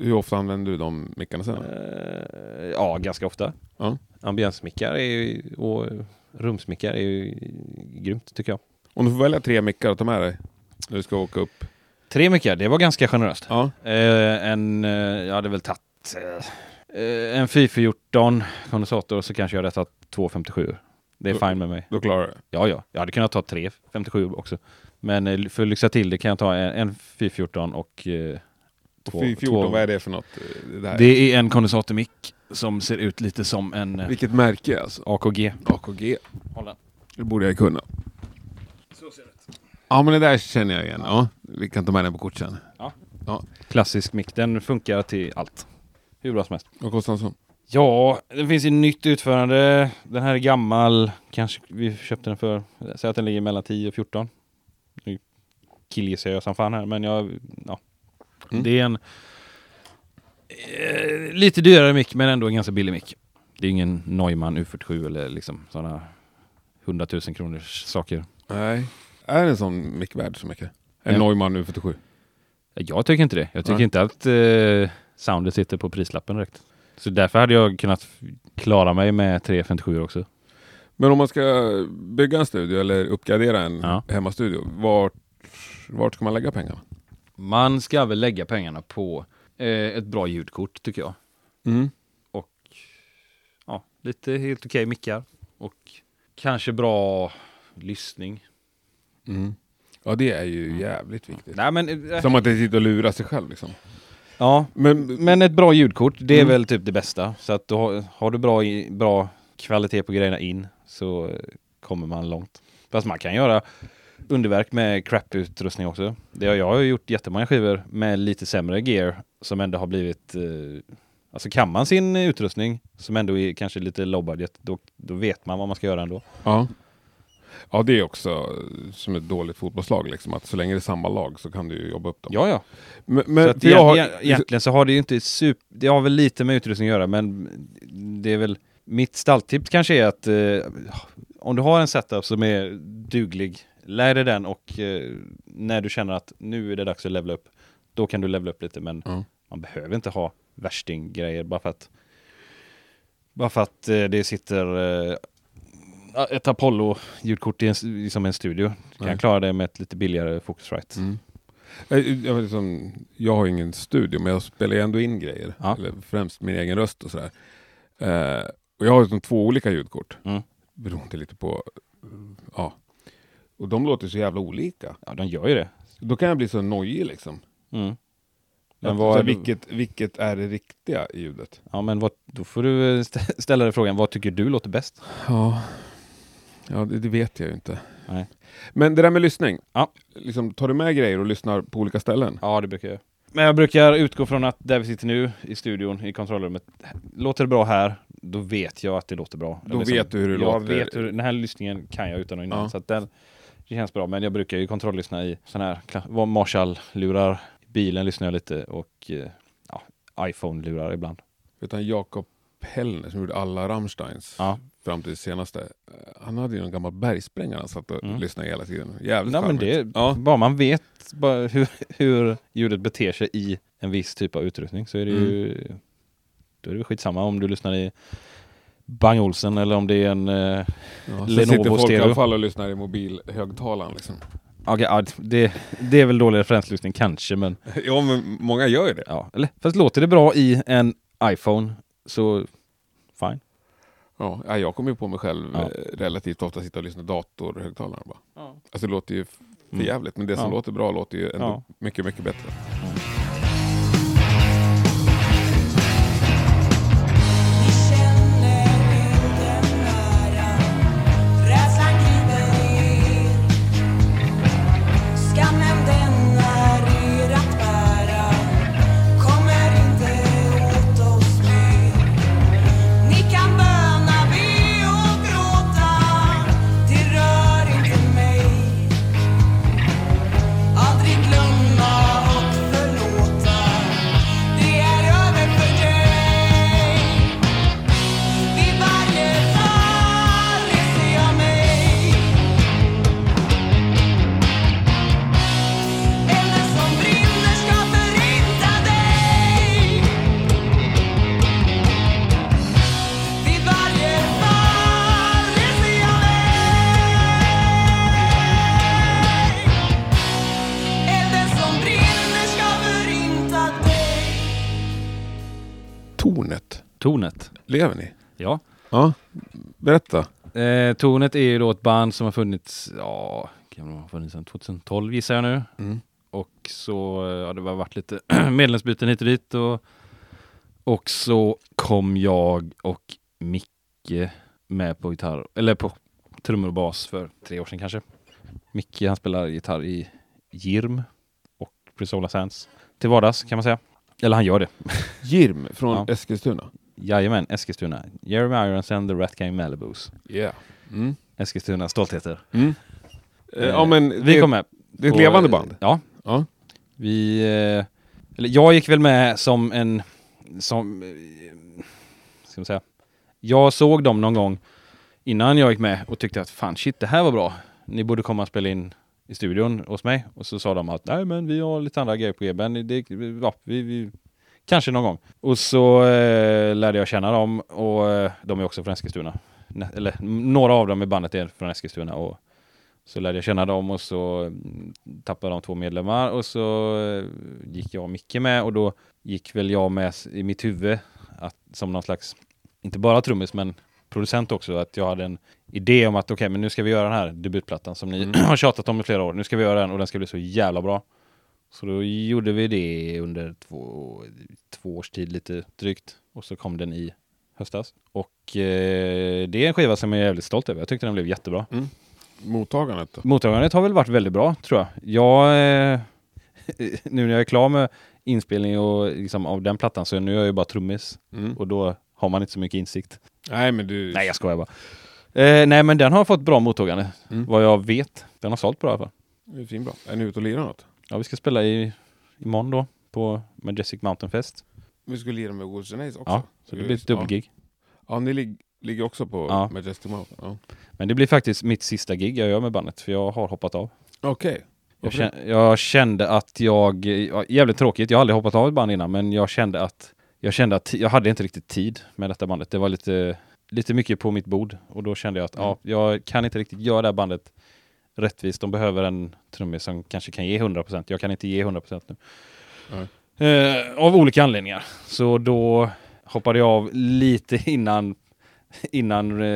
Hur ofta använder du de mickarna sen? Eh, ja, ganska ofta. Ja. Ambiensmickar är och rumsmickar är ju grymt tycker jag. Om du får välja tre mickar att ta med dig när du ska åka upp. Tre mickar, det var ganska generöst. Ja. Eh, en, eh, jag hade väl tagit eh, en 414 kondensator så kanske jag hade tagit 257. Det är Då- fine med mig. Då klarar du. Ja, ja. Jag hade kunnat ta 357 också. Men eh, för att lyxa till det kan jag ta en, en 414 och eh, två, 414, två- vad är det för något? eh, Det? Det är en kondensatormick som ser ut lite som en eh, Vilket märke alltså? AKG. AKG. Håll den. Det borde jag kunna. Så ser det ut. Ja men det där känner jag igen. Ja, vi kan ta med den på kort sen. Klassisk mick. Den funkar till allt. Hur bra som helst. Vad kostar en sån? Ja, det finns ju nytt utförande. Den här är gammal. Kanske vi köpte den för, säg att den ligger mellan 10 och 14. Nu killgissar jag som fan här, men jag, ja. Mm. Det är en eh, lite dyrare mick, men ändå en ganska billig mick. Det är ingen Neumann U47 eller liksom sådana 100 000 kronors saker. Nej. Är en sån mick värd så mycket? En Ja. Neumann U47? Jag tycker inte det. Jag tycker Nej. inte att eh, soundet sitter på prislappen direkt. Så därför hade jag kunnat klara mig med 357 också. Men om man ska bygga en studio eller uppgradera en Ja. hemmastudio, vart, vart ska man lägga pengarna? Man ska väl lägga pengarna på eh, ett bra ljudkort tycker jag. Mm. Och ja, lite helt okej mickar. Och kanske bra lyssning. Mm. Ja det är ju jävligt viktigt. Nej men, eh, Som att det sitter och lurar sig själv liksom. ja, Men, men ett bra ljudkort, det är Mm. väl typ det bästa. Så att du har, har du bra, bra kvalitet på grejerna in så kommer man långt. Fast man kan göra underverk med crap-utrustning också. Det jag har gjort jättemånga skivor med lite sämre gear som ändå har blivit... Eh, alltså kan man sin utrustning som ändå är kanske lite low budget, då, då vet man vad man ska göra ändå. ja. ja det är också som ett dåligt fotbollslag liksom. Att så länge det är samma lag så kan du jobba upp dem. Ja, ja. Men, Så men att för jag har, egent- egentligen så har det ju inte super... Det har väl lite med utrustning att göra, men det är väl... Mitt stalltips kanske är att eh, om du har en setup som är duglig, lär dig den och eh, när du känner att nu är det dags att levela upp, då kan du levela upp lite, men Ja. man behöver inte ha värsting-grejer bara för att bara för att eh, det sitter eh, ett Apollo-ljudkort i en, liksom en studio. Du kan Nej. klara det med ett lite billigare Focusrite. Mm. Jag, jag, liksom, jag har ingen studio, men jag spelar ändå in grejer. Ja. Eller främst min egen röst och sådär. Eh, och jag har liksom två olika ljudkort. Mm. Beroende lite på... Ja. Och de låter så jävla olika. Ja, de gör ju det. Då kan jag bli så nojig liksom. Mm. Men vad är vilket, vilket är det riktiga i ljudet? Ja, men vad, då får du eh, stä- ställa dig frågan, vad tycker du låter bäst? Ja, ja det, det vet jag ju inte. Nej. Men det där med lyssning. Ja. Liksom, tar du med grejer och lyssnar på olika ställen? Ja, det brukar jag. Men jag brukar utgå från att där vi sitter nu i studion, i kontrollrummet, låter det bra här, då vet jag att det låter bra. Då vet du hur det jag låter. vet hur, den här lyssningen kan jag utan och innan, Ja. så att den, det känns bra. Men jag brukar ju kontrolllyssna i sådana här Marshall-lurar. I bilen lyssnar jag lite och eh, ja, iPhone-lurar ibland. Utan Jakob Hellner som gjorde alla Rammsteins Ja. fram till det senaste. eh, Han hade ju en gammal bergsprängare han satt och Mm. lyssnade hela tiden. Jävligt Nej, men det, Ja. Bara man vet bara hur, hur ljudet beter sig i en viss typ av utrustning så är det ju Mm. Då är det skitsamma om du lyssnar i Bang Olsen eller om det är en... Eh, Ja, så Lenovo sitter folk i stereo. alla fall och lyssnar i mobilhögtalaren. Liksom. okej, ja, det, det är väl dålig referenslyssning kanske men ja, men många gör ju det. ja, eller fast låter det bra i en iPhone så fine. Ja, ja, jag kommer ju på mig själv Ja. eh, relativt ofta sitta och lyssna datorhögtalare bara. Ja. Alltså det låter ju för Mm. jävligt, men det som Ja. låter bra låter ju ändå Ja. mycket, mycket bättre. Vi Tornet, lever ni? Ja. Ja, berätta. Eh, Tonet är ju då ett band som har funnits, ja, kan det ha funnits sedan 2012 gissar jag nu. Mm. Och så eh, ja, det har varit lite medlemsbyten hit och dit. Och, och så kom jag och Micke med på gitarr, eller på trummor och bas för tre år sedan kanske. Micke han spelar gitarr i Jirm och Prisola Sands till vardags kan man säga. Eller han gör det. Jirm från Ja. Eskilstuna. Jajamän, Eskilstuna. Jeremy Irons and the Rat Gang Malibus. Yeah. Mm. Eskilstuna stoltheter. Mm. Eh, ja, men vi det, kom med. det är ett levande band. Ja. Ja. Vi... Eh, eller jag gick väl med som en... Som... Eh, ska man säga? Jag såg dem någon gång innan jag gick med och tyckte att fan shit, det här var bra. Ni borde komma och spela in i studion hos mig. Och så sa de att nej men vi har lite andra grejer på. Men det, ja, vi, vi, kanske någon gång. Och så eh, lärde jag känna dem och eh, de är också från Eskilstuna. Nä- Eller några av dem i bandet är från Eskilstuna. Och så lärde jag känna dem och så mm, tappade de två medlemmar och så eh, gick jag och Micke med och då gick väl jag med i mitt huvud att, som någon slags, inte bara trummis men producent också, att jag hade en idé om att okej, men nu ska vi göra den här debutplattan som ni har tjatat om i flera år. Nu ska vi göra den och den ska bli så jävla bra. Så då gjorde vi det under två, två års tid lite drygt och så kom den i höstas. Och eh, det är en skiva som jag är jävligt stolt över. Jag tyckte den blev jättebra. Mottagandet då? Mottagandet har väl varit väldigt bra tror jag. Jag, eh, nu när jag är klar med inspelning och liksom av den plattan så nu är jag ju bara trummis Mm. och då har man inte så mycket insikt. Nej, men du... Nej jag skojar bara. Eh, nej men den har fått bra mottagande, Mm. vad jag vet. Den har sålt bra i alla fall. Det är fin bra. Är ni ute och lirar något? Ja vi ska spela i, imorgon då på Majestic Mountain Fest. Vi ska lira med Wolves Ace också. Ja, så det blir ett Just, ja. dubbelgig. Ja, ni lig- ligger också på Ja. Majestic Mountain? Ja. Men det blir faktiskt mitt sista gig jag gör med bandet för jag har hoppat av. Okej. Jag, Varför det? kände, jag kände att jag, ja, jävligt tråkigt, jag har aldrig hoppat av ett band innan, men jag kände att jag kände att jag hade inte riktigt tid med detta bandet. Det var lite, lite mycket på mitt bord och då kände jag att ja, jag kan inte riktigt göra det här bandet rättvist. De behöver en trummis som kanske kan ge 100%. Jag kan inte ge 100% nu. Nej. Eh, av olika anledningar. Så då hoppade jag av lite innan innan, eh,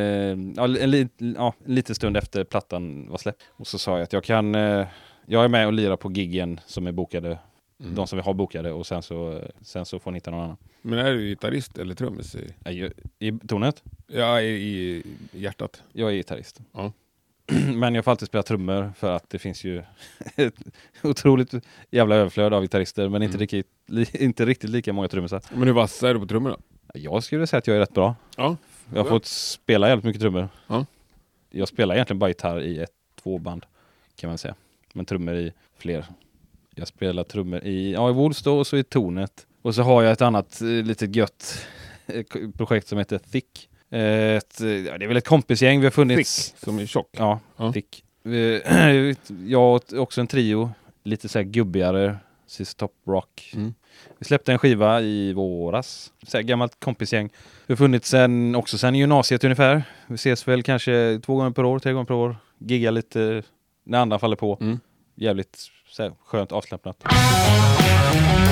ja, en, li, ja, en liten stund efter plattan var släppt. Och så sa jag att jag kan, eh, jag är med och lirar på giggen som är bokade, Mm. de som vi har bokade och sen så, sen så får ni hitta någon annan. Men är du gitarrist eller trummis i, ju- I tornet? ja, i, i hjärtat? Jag är gitarrist. Ja. Men jag får alltid spela trummor för att det finns ju ett otroligt jävla överflöd av gitarrister men inte, Mm. riktigt, li, inte riktigt lika många trummisar. Men hur vass är du på trummorna? Jag skulle säga att jag är rätt bra. Ja. Jag har fått spela jävligt mycket trummor. Ja. Jag spelar egentligen bara gitarr i ett, två band kan man säga. Men trummor i fler. Jag spelar trummor i, ja, i Woodstow och så i Tornet. Och så har jag ett annat eh, litet gött eh, projekt som heter Thick. Eh, Ett, ja, det är väl ett kompisgäng vi har funnits. Thick, som är tjock? Ja, Ja. Vi- Jag och också en trio, lite så här gubbigare, Sist Top Rock. Mm. Vi släppte en skiva i våras. Så här gammalt kompisgäng. Vi har funnits sen, också sen gymnasiet ungefär. Vi ses väl kanske två gånger per år, tre gånger per år. Giggar lite när andra faller på. Mm. Jävligt så här, skönt avslappnat. I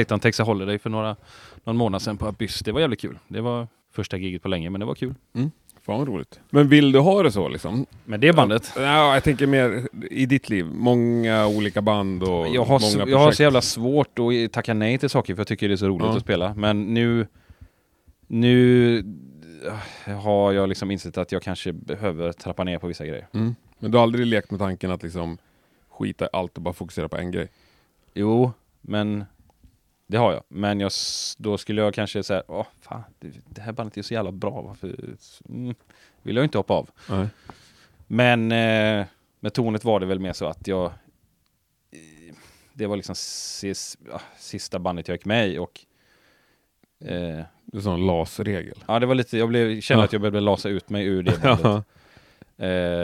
Satan Takes a Holiday för några, någon månad sedan på Abyss. Det var jävligt kul. Det var första giget på länge, men det var kul. Fan vad roligt. Men vill du ha det så liksom? Men det bandet, Ja, jag tänker mer i ditt liv. Många olika band och jag har, många så, projekt. jag har så jävla svårt att tacka nej till saker för jag tycker det är så roligt Ja. att spela. Men nu, nu äh, har jag liksom insett att jag kanske behöver trappa ner på vissa grejer. Mm. Men du har aldrig lekt med tanken att liksom skita i allt och bara fokusera på en grej? Jo, men det har jag. Men jag, då skulle jag kanske säga, åh fan, det, det här bandet är så jävla bra, varför mm, vill jag inte hoppa av. Nej. Men eh, med tornet var det väl mer så att jag det var liksom sis, ja, sista bandet jag gick med i och eh, Det är sån LAS-regel. ja, det var lite, jag blev, kände Ja. att jag behövde lasa ut mig ur det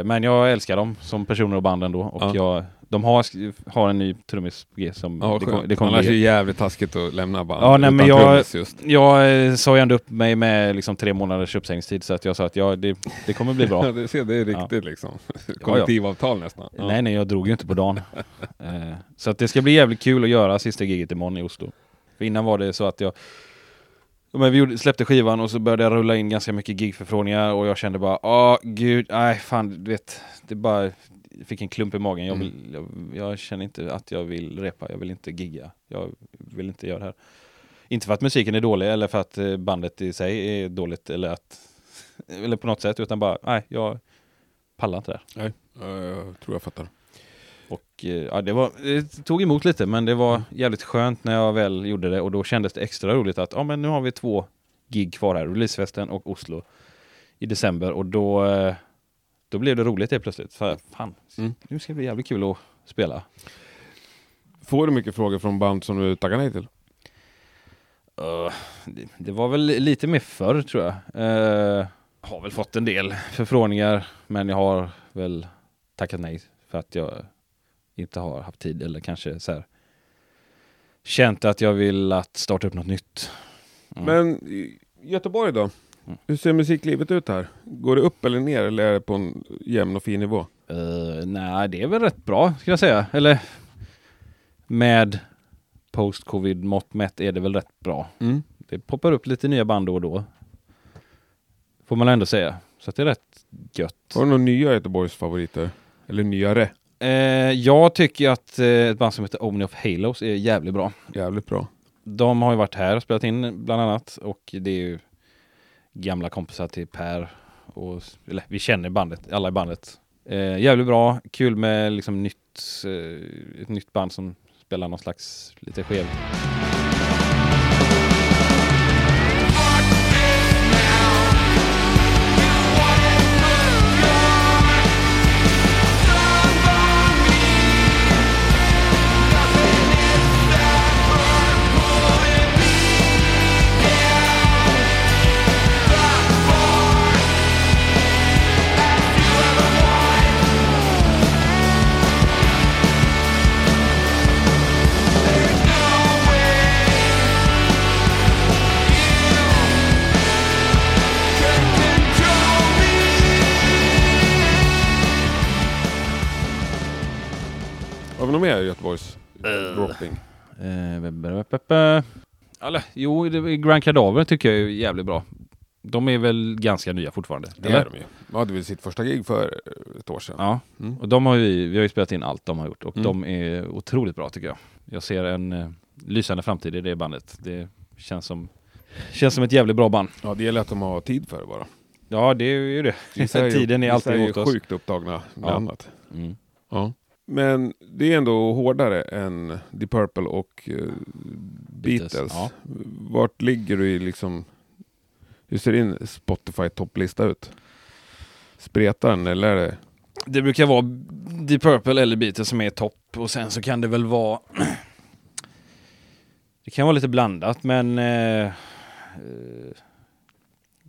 men jag älskar dem som personer och band ändå. Och Ja. jag, de har, har en ny trummis på G som Ja, det, kom, det Annars är det jävligt taskigt att lämna band Ja, nej, men utan jag- trummis just. Jag eh, sa ju ändå upp mig med liksom tre månaders uppsägningstid så att jag sa att ja, det, det kommer bli bra. Ja, det, ser, det är riktigt liksom. ja. Kollektivavtal nästan. Nej, nej, jag drog ju inte på dagen. eh, så att det ska bli jävligt kul att göra sista giget imorgon i Oslo. För innan var det så att jag Ja, men vi gjorde, släppte skivan och så började jag rulla in ganska mycket gigförfrågningar och jag kände bara, åh gud, nej fan, du vet, det bara fick en klump i magen. Jag, vill, jag, jag känner inte att jag vill repa, jag vill inte gigga, jag vill inte göra det här. Inte för att musiken är dålig eller för att eh, bandet i sig är dåligt eller att, eller på något sätt, utan bara, nej, jag pallar inte det här. Nej, ja, jag tror jag fattar. Och eh, ja, det, var, det tog emot lite men det var jävligt skönt när jag väl gjorde det och då kändes det extra roligt att ja, men nu har vi två gig kvar här, releasefesten och Oslo i december och då, eh, då blev det roligt helt plötsligt. För fan, Mm. nu ska det bli jävligt kul att spela. Får du mycket frågor från band som du tackar nej till? Uh, det, det var väl lite mer förr tror jag. Uh, har väl fått en del förfrågningar men jag har väl tackat nej för att jag inte har haft tid eller kanske så här känt att jag vill att starta upp något nytt. Mm. Men Göteborg då? Hur ser musiklivet ut här? Går det upp eller ner eller är det på en jämn och fin nivå? Uh, nej, det är väl rätt bra skulle jag säga. Eller med post-covid mått mätt är det väl rätt bra. Mm. Det poppar upp lite nya band då och då. Får man ändå säga. Så att det är rätt gött. Har du några nya Göteborgs favoriter? Eller nyare? Eh, jag tycker att eh, ett band som heter Omni of Halos är jävligt bra. Jävligt bra. De har ju varit här och spelat in bland annat och det är ju gamla kompisar till Per och eller vi känner bandet, alla i bandet. Eh, jävligt bra, kul med liksom nytt, eh, ett nytt band som spelar någon slags lite skev. Eh, jo, Grand Cadaver tycker jag är jävligt bra. De är väl ganska nya fortfarande? Det eller? är de ju. De hade väl sitt första gig för ett år sedan. Ja, Mm. och de har ju, vi har ju spelat in allt de har gjort och Mm. de är otroligt bra tycker jag. Jag ser en eh, lysande framtid i det bandet. Det känns som, känns som ett jävligt bra band. Ja, det gäller att de har tid för det bara. Ja, det är ju det. Vissa är ju- Tiden är vissa alltid emot oss. sjukt upptagna med Ja. annat. Mm. Ja. Men det är ändå hårdare än The Purple och eh, Beatles. Beatles, ja. Vart ligger du i liksom... Hur ser din Spotify-topplista ut? Spretar den eller är det... Det brukar vara The Purple eller Beatles som är topp och sen så kan det väl vara Det kan vara lite blandat men eh,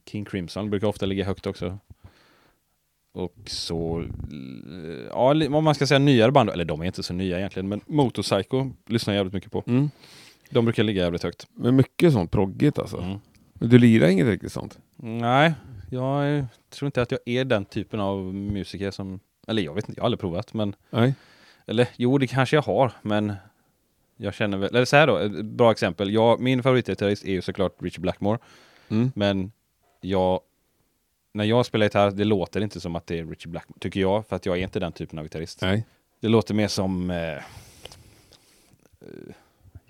King Crimson brukar ofta ligga högt också. Och så, eh, ja om man ska säga nyare band, eller de är inte så nya egentligen, men Motorpsycho lyssnar jag jävligt mycket på. Mm. De brukar ligga jävligt högt. Men mycket sånt proggigt alltså. Mm. Men du lirar inget riktigt sånt? Nej, jag tror inte att jag är den typen av musiker som, eller jag vet inte, jag har aldrig provat men Nej. Eller jo, det kanske jag har, men jag känner väl, eller så här då, ett bra exempel. Jag, min favoritgitarrist är ju såklart Richard Blackmore, Mm. men jag, när jag spelar gitarr, det låter inte som att det är Richard Blackmore, tycker jag, för att jag är inte den typen av gitarrist. Nej. Det låter mer som, eh, eh,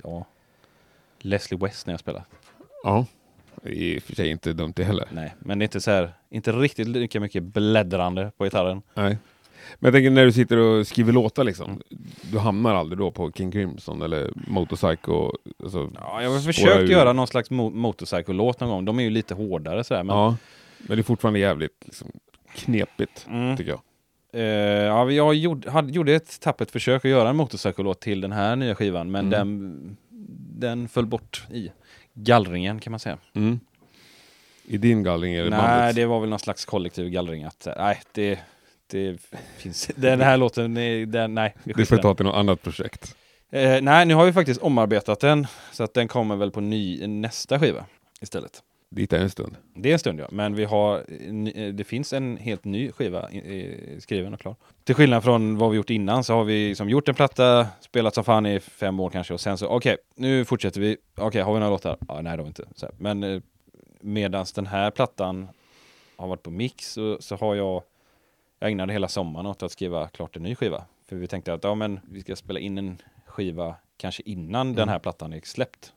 ja, Leslie West när jag spelar. Ja. Det är i och för sig inte dumt det heller. Nej, men det är inte så här, inte riktigt lika mycket bläddrande på gitarren. Nej. Men jag tänker när du sitter och skriver låtar liksom. Du hamnar aldrig då på King Crimson eller Motorpsycho. Alltså, Ja, jag har försökt göra någon slags mo- motorcycle-låt någon gång. De är ju lite hårdare sådär, men Ja. Men det är fortfarande jävligt liksom, knepigt Mm. tycker jag. Eh, ja, jag gjorde, hade, gjorde ett tappert försök att göra en motorcykel till den här nya skivan, men Mm. den, den föll bort i gallringen kan man säga. Mm. I din gallring det Nej, bandets? det var väl någon slags kollektiv gallring. Att, eh, nej, det, det finns Den här låten, den, nej. skiter får ta till något annat projekt. Eh, nej, nu har vi faktiskt omarbetat den, så att den kommer väl på ny, nästa skiva istället. Dit är en stund. Det är en stund ja, men vi har, ny- det finns en helt ny skiva skriven och klar. Till skillnad från vad vi gjort innan så har vi liksom gjort en platta, spelat som fan i fem år kanske och sen så okej, nu fortsätter vi. Okej, har vi några låtar? Ja, nej, vi inte. Så. Men eh, medans den här plattan har varit på mix så, så har jag, jag ägnade hela sommaren åt att skriva klart en ny skiva. För vi tänkte att ja, men vi ska spela in en skiva kanske innan den här plattan är släppt.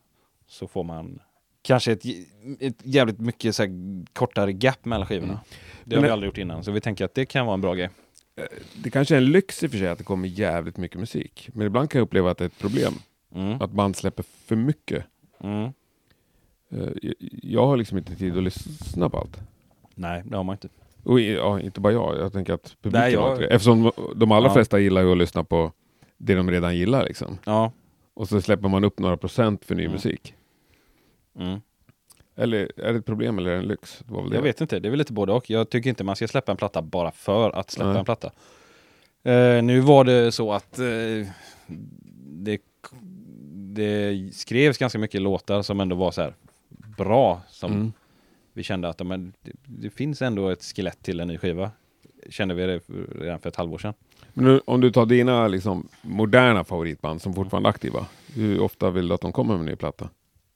Så får man kanske ett, ett jävligt mycket så här, kortare gap mellan skivorna. Mm. Det har Men- vi aldrig gjort innan, så vi tänker att det kan vara en bra grej. Det kanske är en lyx i och för sig att det kommer jävligt mycket musik. Men ibland kan jag uppleva att det är ett problem. Mm. Att band släpper för mycket. Mm. Eh, jag- har liksom inte tid att lyssna på allt. Nej, det har man inte. Och ja, inte bara jag, jag tänker att publiken Nej, jag- det. Eftersom de allra Ja. flesta gillar ju att lyssna på det de redan gillar liksom. Ja. Och så släpper man upp några procent för ny Mm. musik. Mm. Eller är det ett problem eller är det en lyx? Det väl det. Jag vet inte, det är väl lite både och. Jag tycker inte man ska släppa en platta bara för att släppa Nej. en platta. Eh, nu var det så att eh, det, det skrevs ganska mycket låtar som ändå var så här bra. Som Mm. vi kände att men, det, det finns ändå ett skelett till en ny skiva. Kände vi det redan för ett halvår sedan. Men nu, om du tar dina liksom, moderna favoritband som fortfarande är aktiva, hur ofta vill du att de kommer med en ny platta?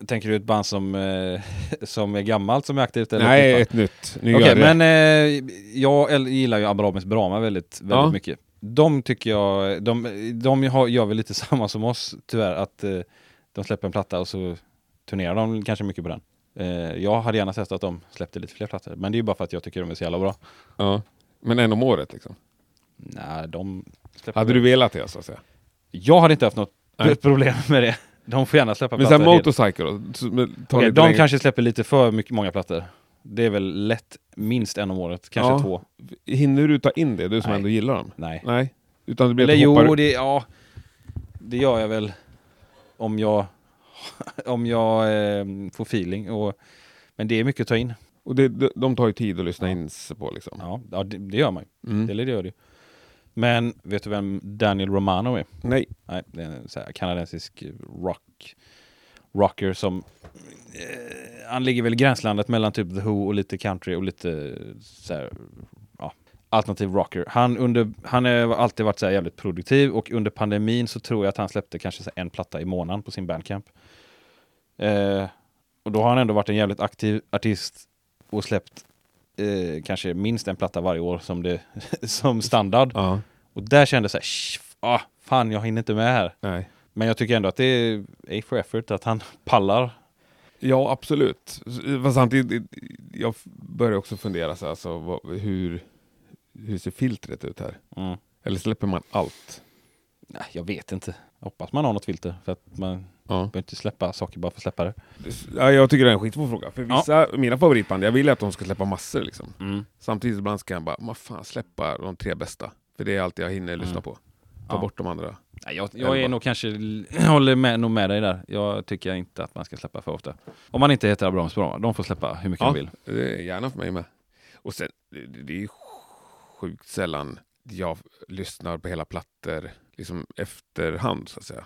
Tänker du ett band som, eh, som är gammalt som är aktivt? Eller Nej, band? ett nytt. Okej, men eh, jag gillar ju Abramis Brama väldigt, väldigt Ja. mycket. De tycker jag, de, de har, gör väl lite samma som oss tyvärr, att eh, de släpper en platta och så turnerar de kanske mycket på den. Eh, jag hade gärna sett att de släppte lite fler plattor, men det är ju bara för att jag tycker de är så jävla bra. ja. men en om året liksom. Nej, de Hade du velat det så att säga? Jag hade inte haft något Nej. problem med det. De får gärna släppa Men plattor. sen Motorcycle då? Ta Okej, lite de längre- kanske släpper lite för mycket, många plattor. Det är väl lätt minst en om året, kanske Ja. två. Hinner du ta in det, du som Nej. ändå gillar dem? Nej. Nej. Utan det blir Eller att du jo, hoppar... det, ja, det gör jag väl om jag, om jag eh, får feeling. Och, men det är mycket att ta in. Och det, de, de tar ju tid att lyssna in sig på liksom. Ja, ja det, det gör man ju. Mm. Eller det gör det ju. Men vet du vem Daniel Romano är? Nej. Nej, det är en så här kanadensisk rock, rocker som... Eh, han ligger väl i gränslandet mellan typ The Who och lite country och lite så här, ja, alternativ rocker. Han, under, han har alltid varit så här jävligt produktiv och under pandemin så tror jag att han släppte kanske en platta i månaden på sin bandcamp. Eh, och då har han ändå varit en jävligt aktiv artist och släppt eh, kanske minst en platta varje år som, det, som standard. Ja. Och där kände jag så här, "Sh, ah, fan jag hinner inte med här. Nej. Men jag tycker ändå att det är A for effort, att han pallar. Ja, absolut. Fast samtidigt, jag börjar också fundera så här, alltså, vad, hur, hur ser filtret ut här? Mm. Eller släpper man allt? Nej, jag vet inte. Jag hoppas man har något filter, för att man Ja. behöver inte släppa saker bara för att släppa det. Ja, jag tycker det är en skitsvår fråga. För Ja. vissa, mina favoritband, jag vill ju att de ska släppa massor liksom. Mm. Samtidigt ibland ska jag bara, vad fan släppa de tre bästa. För det är allt jag hinner lyssna Mm. på. Ta Ja. bort de andra. Nej, jag, jag är nog kanske, håller med, nog med dig där. Jag tycker inte att man ska släppa för ofta. Om man inte heter Abrams Brama, de får släppa hur mycket Ja. de vill. Det är gärna för mig med. Och sen, det, det är ju sjukt sällan jag lyssnar på hela plattor liksom efterhand så att säga.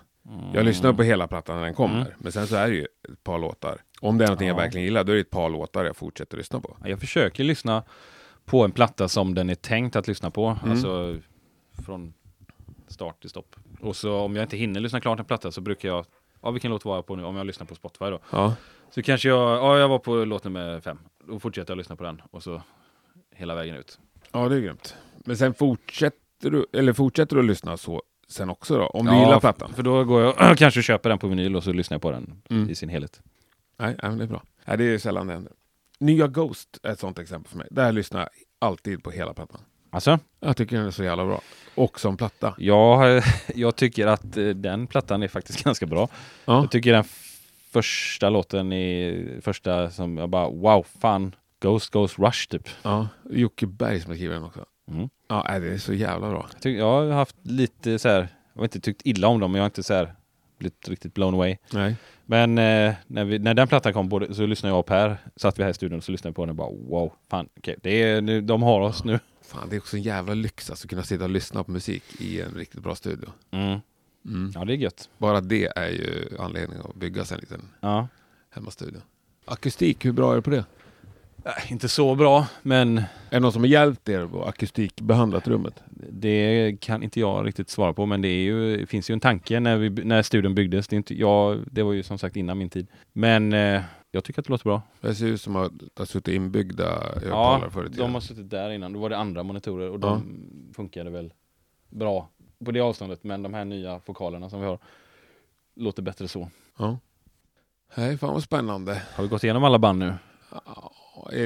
Jag lyssnar på hela plattan när den kommer. Mm. Men sen så är det ju ett par låtar. Om det är någonting jag Ja. verkligen gillar, då är det ett par låtar jag fortsätter lyssna på. Jag försöker lyssna på en platta som den är tänkt att lyssna på. Mm. Alltså från start till stopp. Och så om jag inte hinner lyssna klart en platta så brukar jag, ja vilken låt var jag på nu? Om jag lyssnar på Spotify då. Ja. Så kanske jag, ja jag var på låt nummer fem. Då fortsätter jag lyssna på den och så hela vägen ut. ja, det är grymt. Men sen fortsätter du, eller fortsätter du att lyssna så sen också då? Om du ja, gillar plattan? För då går jag kanske köper den på vinyl och så lyssnar jag på den Mm. i sin helhet. Nej, nej, det är bra. Nej, det är sällan det händer. Nya Ghost är ett sånt exempel för mig. Där lyssnar jag alltid på hela plattan. Alltså, Jag tycker den är så jävla bra. Och som platta. jag, jag tycker att eh, den plattan är faktiskt ganska bra. Ja. Jag tycker den första låten är första som jag bara wow, fan, Ghost Ghost Rush typ. ja. Jocke Berg som har skrivit den också. Mm. Ja, det är så jävla bra. Jag, tycker, jag har haft lite så här, jag har inte tyckt illa om dem, men jag har inte så här blivit riktigt blown away. Nej. Men eh, när, vi, när den plattan kom både, så lyssnade jag och Per, satt vi här i studion och så lyssnade på den och bara wow, fan, okej, det är, nu, de har oss nu. Fan, det är också en jävla lyx alltså, att kunna sitta och lyssna på musik i en riktigt bra studio. Mm. Mm. Ja, det är gött. Bara det är ju anledning att bygga sig en liten Ja. hemmastudio. Akustik, hur bra är det på det? Äh, inte så bra, men Är det någon som har hjälpt er att akustikbehandlat rummet? det kan inte jag riktigt svara på. Men det, ju, finns ju en tanke när, vi, när studion byggdes. Det, inte, jag, det var ju som sagt innan min tid. Men eh, jag tycker att det låter bra. Det ser ut som att det har suttit inbyggda högtalare i tiden. de har suttit där innan. Då var det andra monitorer och de funkade väl bra på det avståndet. Men de här nya fokalerna som vi har låter bättre så. Ja. Nej, fan vad spännande. Har vi gått igenom alla band nu? Ja,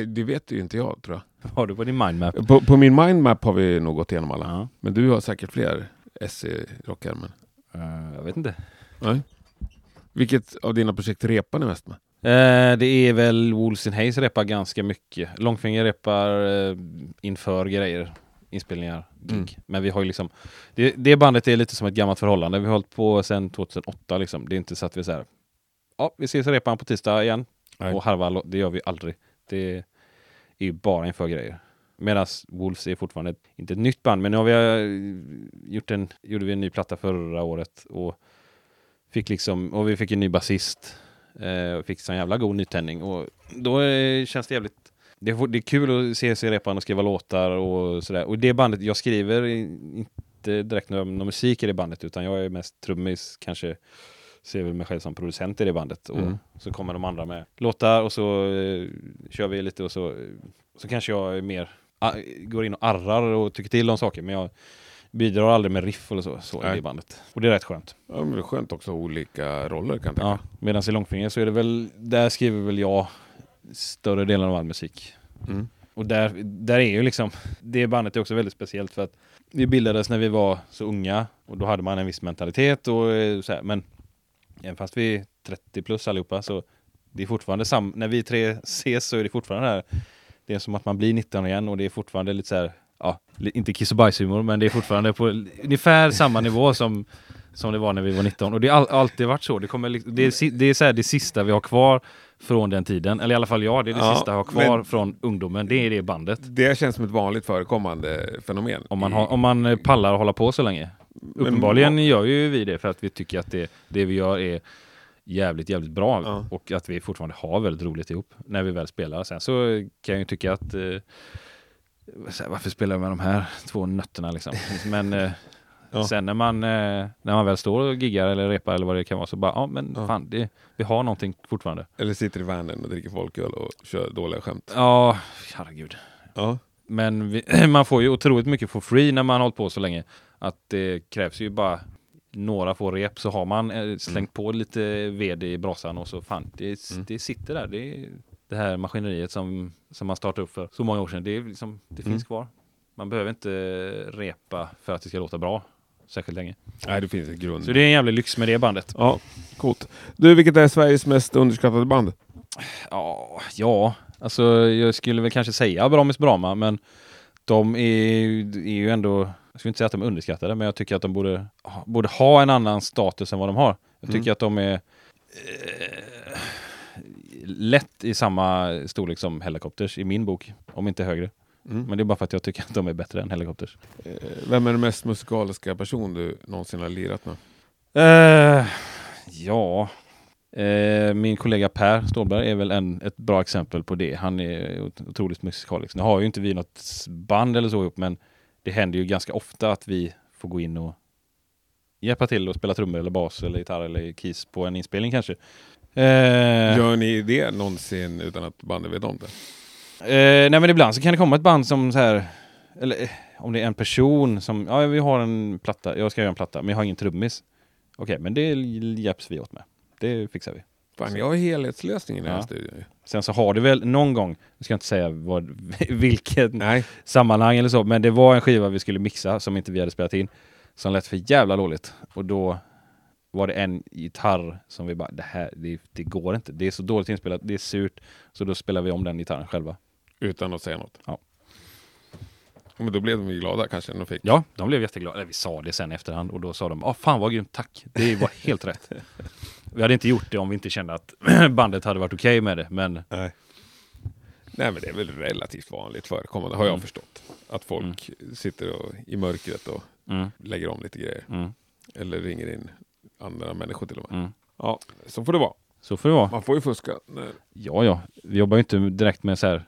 det vet ju inte jag tror Vad har du på din mindmap? jag. På, på min mindmap har vi nog gått igenom alla. Ja. Men du har säkert fler S i rockärmen. Eh, jag vet inte. Nej. Vilket av dina projekt repar ni mest med? Eh, det är väl Wolves in Haze repar ganska mycket. Långfinger repar eh, inför grejer, inspelningar, gig. Mm. Men vi har ju liksom, det, det bandet är lite som ett gammalt förhållande. Vi har hållit på sedan 2008 liksom. Det är inte så att vi säger ja, vi ses i repan på tisdag igen. Nej. Och harva, det gör vi aldrig. Det är ju bara inför grejer. Medan Wolves är fortfarande inte ett nytt band, men nu har vi eh, gjort en, gjorde vi en ny platta förra året och fick liksom, och vi fick en ny basist Eh, och fick sån jävla god nytändning och då eh, känns det jävligt det är, det är kul att se sig i repan och skriva låtar och sådär. Och det bandet, jag skriver inte direkt någon, någon musik i det bandet utan jag är mest trummis, kanske ser väl mig själv som producent i det bandet. Och Mm. så kommer de andra med låtar och så eh, kör vi lite och så, så kanske jag är mer, ah, går in och arrar och tycker till om saker men jag bidrar aldrig med riff eller så, så i Nej. det bandet. Och det är rätt skönt. Ja, men det är skönt också olika roller kan jag tänka. Ja, Medan i Långfinger så är det väl, där skriver väl jag större delen av all musik. Mm. Och där, där är ju liksom, det bandet är också väldigt speciellt för att vi bildades när vi var så unga och då hade man en viss mentalitet och eh, så här, men även fast vi är 30 plus allihopa så det är fortfarande sam, när vi tre ses så är det fortfarande här, det är som att man blir 19 igen och det är fortfarande lite så här, ja, inte kiss och bajshumor men det är fortfarande på ungefär samma nivå som som det var när vi var 19 och det har all, alltid varit så. Det, kommer, det är, det är så här det sista vi har kvar från den tiden. Eller i alla fall jag, det är det Ja, sista jag har kvar från ungdomen. Det är det bandet. Det känns som ett vanligt förekommande fenomen. Om man, har, om man pallar att hålla på så länge. Uppenbarligen gör ju vi det för att vi tycker att det, det vi gör är jävligt, jävligt bra Ja. och att vi fortfarande har väldigt roligt ihop när vi väl spelar. Sen så kan jag ju tycka att eh, varför spelar jag med de här två nötterna liksom? Men eh, Ja. sen när man, eh, när man väl står och giggar eller repar eller vad det kan vara så bara, ja men Ja. fan, det, vi har någonting fortfarande. Eller sitter i vanen och dricker folköl och kör dåliga skämt. Ja, herregud. Ja. Men vi, man får ju otroligt mycket for free när man har hållit på så länge. Att det krävs ju bara några få rep så har man eh, slängt på lite ved i brasan och så fan, det, Mm. det sitter där. Det, det här maskineriet som, som man startade upp för så många år sedan, det, liksom, det Mm. finns kvar. Man behöver inte repa för att det ska låta bra särskilt länge. Nej, det finns en grund. Så det är en jävla lyx med det bandet. Ja, coolt. Du, vilket är Sveriges mest underskattade band? Ja, ja, alltså jag skulle väl kanske säga Bramis Brama, men de är, är ju ändå, jag skulle inte säga att de är underskattade, men jag tycker att de borde, ha- borde ha en annan status än vad de har. Jag tycker Mm. att de är eh, lätt i samma storlek som Helicopters i min bok, om inte högre. Mm. Men det är bara för att jag tycker att de är bättre än Helicopters. Eh, Vem är den mest musikaliska person du någonsin har lirat med? Eh, ja, eh, min kollega Per Stålberg är väl en, ett bra exempel på det. Han är ot- otroligt musikalisk. Nu har ju inte vi något band eller så ihop, men det händer ju ganska ofta att vi får gå in och hjälpa till och spela trummor eller bas eller gitarr eller keys på en inspelning kanske. Eh, Gör ni det någonsin utan att bandet vet om det? Eh, nej men ibland så kan det komma ett band som så här, eller eh, om det är en person som, ja vi har en platta, jag ska göra en platta, men jag har ingen trummis. Okej, men det hjälps vi åt med. Det fixar vi. Fan, jag har helhetslösningen i den här Ja. studion. Sen så har det väl någon gång, jag ska inte säga vad, vilket Nej. sammanhang eller så, men det var en skiva vi skulle mixa som inte vi hade spelat in, som lät för jävla dåligt. Och då var det en gitarr som vi bara, det här, det, det går inte. Det är så dåligt inspelat, det är surt. Så då spelar vi om den gitarren själva. Utan att säga något. Ja. Men då blev de ju glada kanske när de fick. Ja, de blev jätteglada. Eller vi sa det sen efterhand och då sa de, ah fan vad grymt, tack. Det var helt rätt. Vi hade inte gjort det om vi inte kände att bandet hade varit okej med det, men Nej. Nej men det är väl relativt vanligt förekommande har jag Mm. förstått. Att folk sitter och, i mörkret och mm, lägger om lite grejer. mm, Eller ringer in andra människor till och med. mm. Ja, så får det vara. så får det vara. Man får ju fuska. när- Ja, ja. Vi jobbar ju inte direkt med så här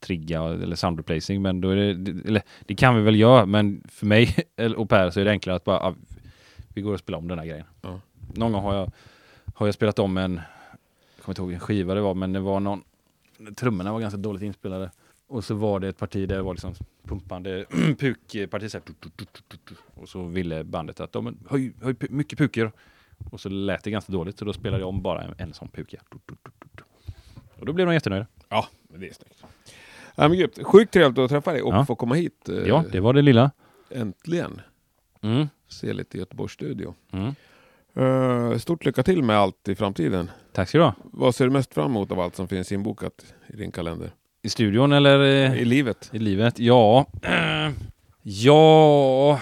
trigga eller sound replacing, men då är det, eller det kan vi väl göra, men för mig och Per så är det enklare att bara, ah, vi går och spelar om den här grejen. Ja. Någon gång har jag, har jag spelat om en, jag kommer inte ihåg vilken skiva det var, men det var någon, trummorna var ganska dåligt inspelade. Och så var det ett parti där det var liksom pumpande pukparti, så och så ville bandet att, men, höj, höj mycket puker. Och så lät det ganska dåligt, så då spelade jag om bara en, en sån puka. Och då blev de jättenöjda. Ja, det är snyggt. Ja, men grymt. Sjukt trevligt att träffa dig och Ja. få komma hit. eh, Ja, det var det lilla. Äntligen. Mm. Se lite Göteborgs studio. Mm. Eh, stort lycka till med allt i framtiden. Tack ska du ha. Vad ser du mest fram emot av allt som finns inbokat i din kalender? I studion eller eh, I livet? i livet? Ja. Ja.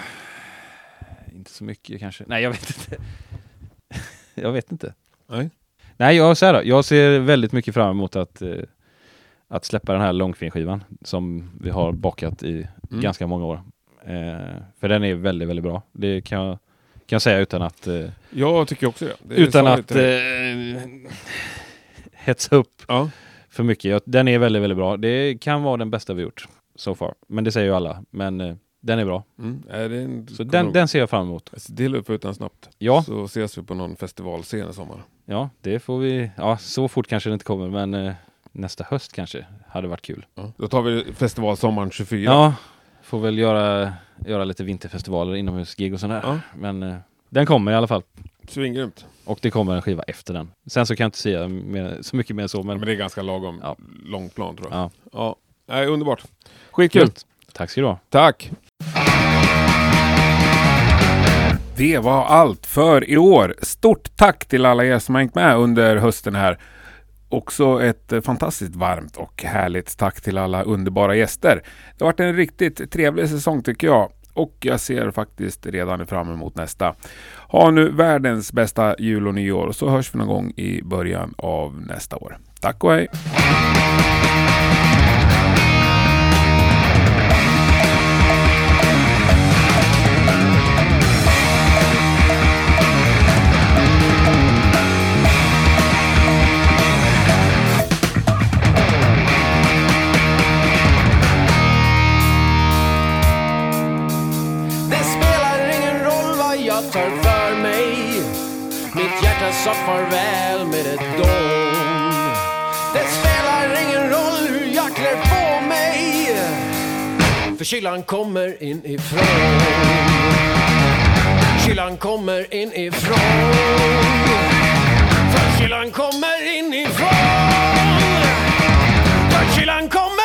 Inte så mycket kanske. Nej, jag vet inte. jag vet inte. Nej. Nej, jag, så här, då. jag ser väldigt mycket fram emot att, eh, att släppa den här långfinskivan som vi har bakat i Mm. ganska många år. Eh, för den är väldigt, väldigt bra. Det kan jag, kan jag säga utan att, eh, Jag tycker också det. det utan att eh, hetsa upp Ja. för mycket. Jag- Den är väldigt, väldigt bra. Det kan vara den bästa vi gjort so far. Men det säger ju alla. Men eh, den är bra. Mm. Är det en, Så den, den ser jag fram emot. Jag ser till att få ut den snabbt. Ja. Så ses vi på någon festivalscen i sommar. Ja, det får vi. Ja, så fort kanske det inte kommer, men eh, nästa höst kanske hade varit kul. Ja. Då tar vi festivalsommaren 24. Ja, får väl göra, göra lite vinterfestivaler, inomhusgig och sådär. Ja. Men eh, den kommer i alla fall. Svingrymt. Och det kommer en skiva efter den. Sen så kan jag inte säga mer, så mycket mer så, men... Men det är ganska lagom Ja. lång plan tror jag. Ja. Ja. Nej, underbart. Skitkul. Kul! Tack ska du ha. Tack! Det var allt för i år. Stort tack till alla er som har hängt med under hösten här. Också ett eh, fantastiskt varmt och härligt tack till alla underbara gäster. Det har varit en riktigt trevlig säsong tycker jag. Och jag ser faktiskt redan fram emot nästa. Ha nu världens bästa jul och nyår så hörs vi någon gång i början av nästa år. Tack och hej! Sa farväl med ett dån. Det spelar ingen roll hur jag klär på mig För kylan kommer inifrån. Kylan kommer inifrån. För kylan kommer inifrån. För kylan kommer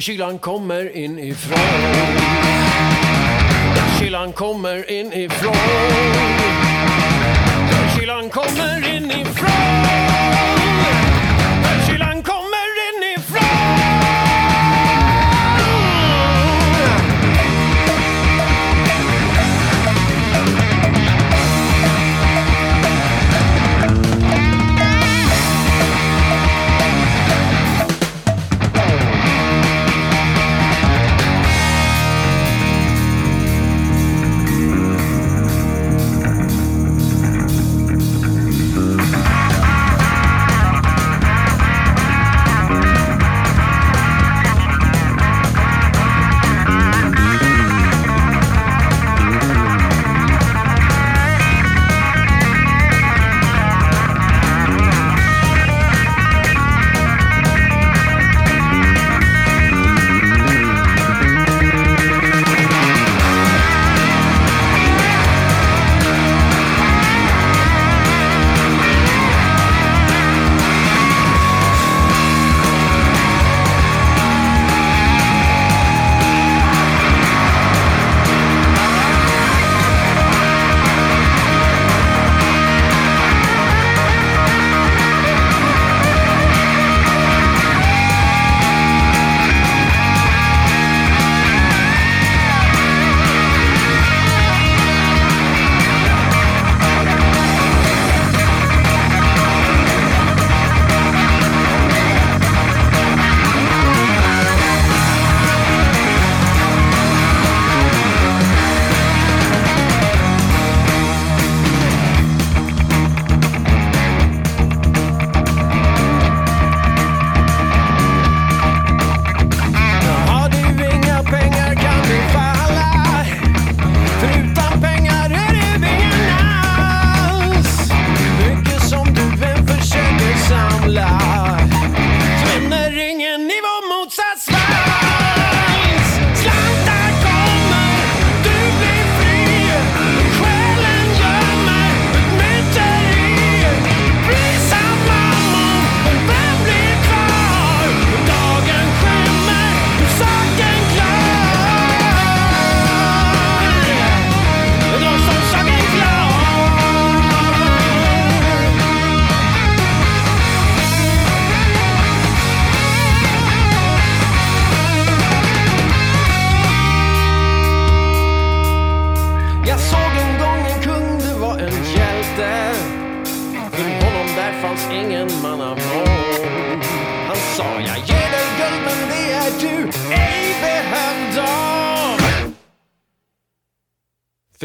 För kylan kommer inifrån. Kylan kommer inifrån. Kylan kommer inifrån.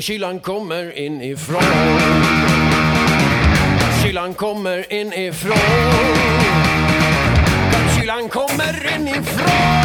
Kylan kommer inifrån. Kylan kommer inifrån. Kylan kommer inifrån.